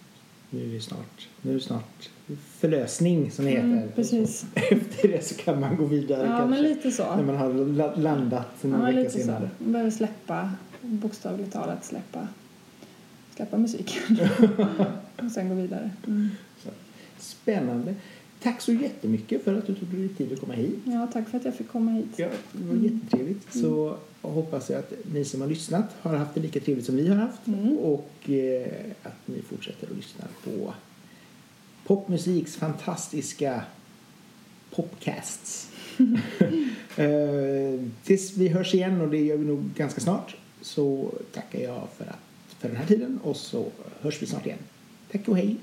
Nu är snart. Nu är snart förlösning som det heter. Mm, precis. Efter det så kan man gå vidare Ja, kanske. lite så. När man har la- landat Ja, någon vecka lite så. senare. Man behöver släppa, bokstavligt talat släppa, släppa musiken och sen gå vidare. Mm. Spännande. Tack så jättemycket för att du tog dig tid att komma hit. Ja, tack för att jag fick komma hit. Ja, det var Mm. jättetrevligt. Så hoppas jag att ni som har lyssnat har haft det lika trevligt som vi har haft. Mm. Och eh, att ni fortsätter att lyssna på popmusiks fantastiska popcasts. eh, tills vi hörs igen och det gör vi nog ganska snart så tackar jag för, att, för den här tiden och så hörs vi snart igen. Tack och hej!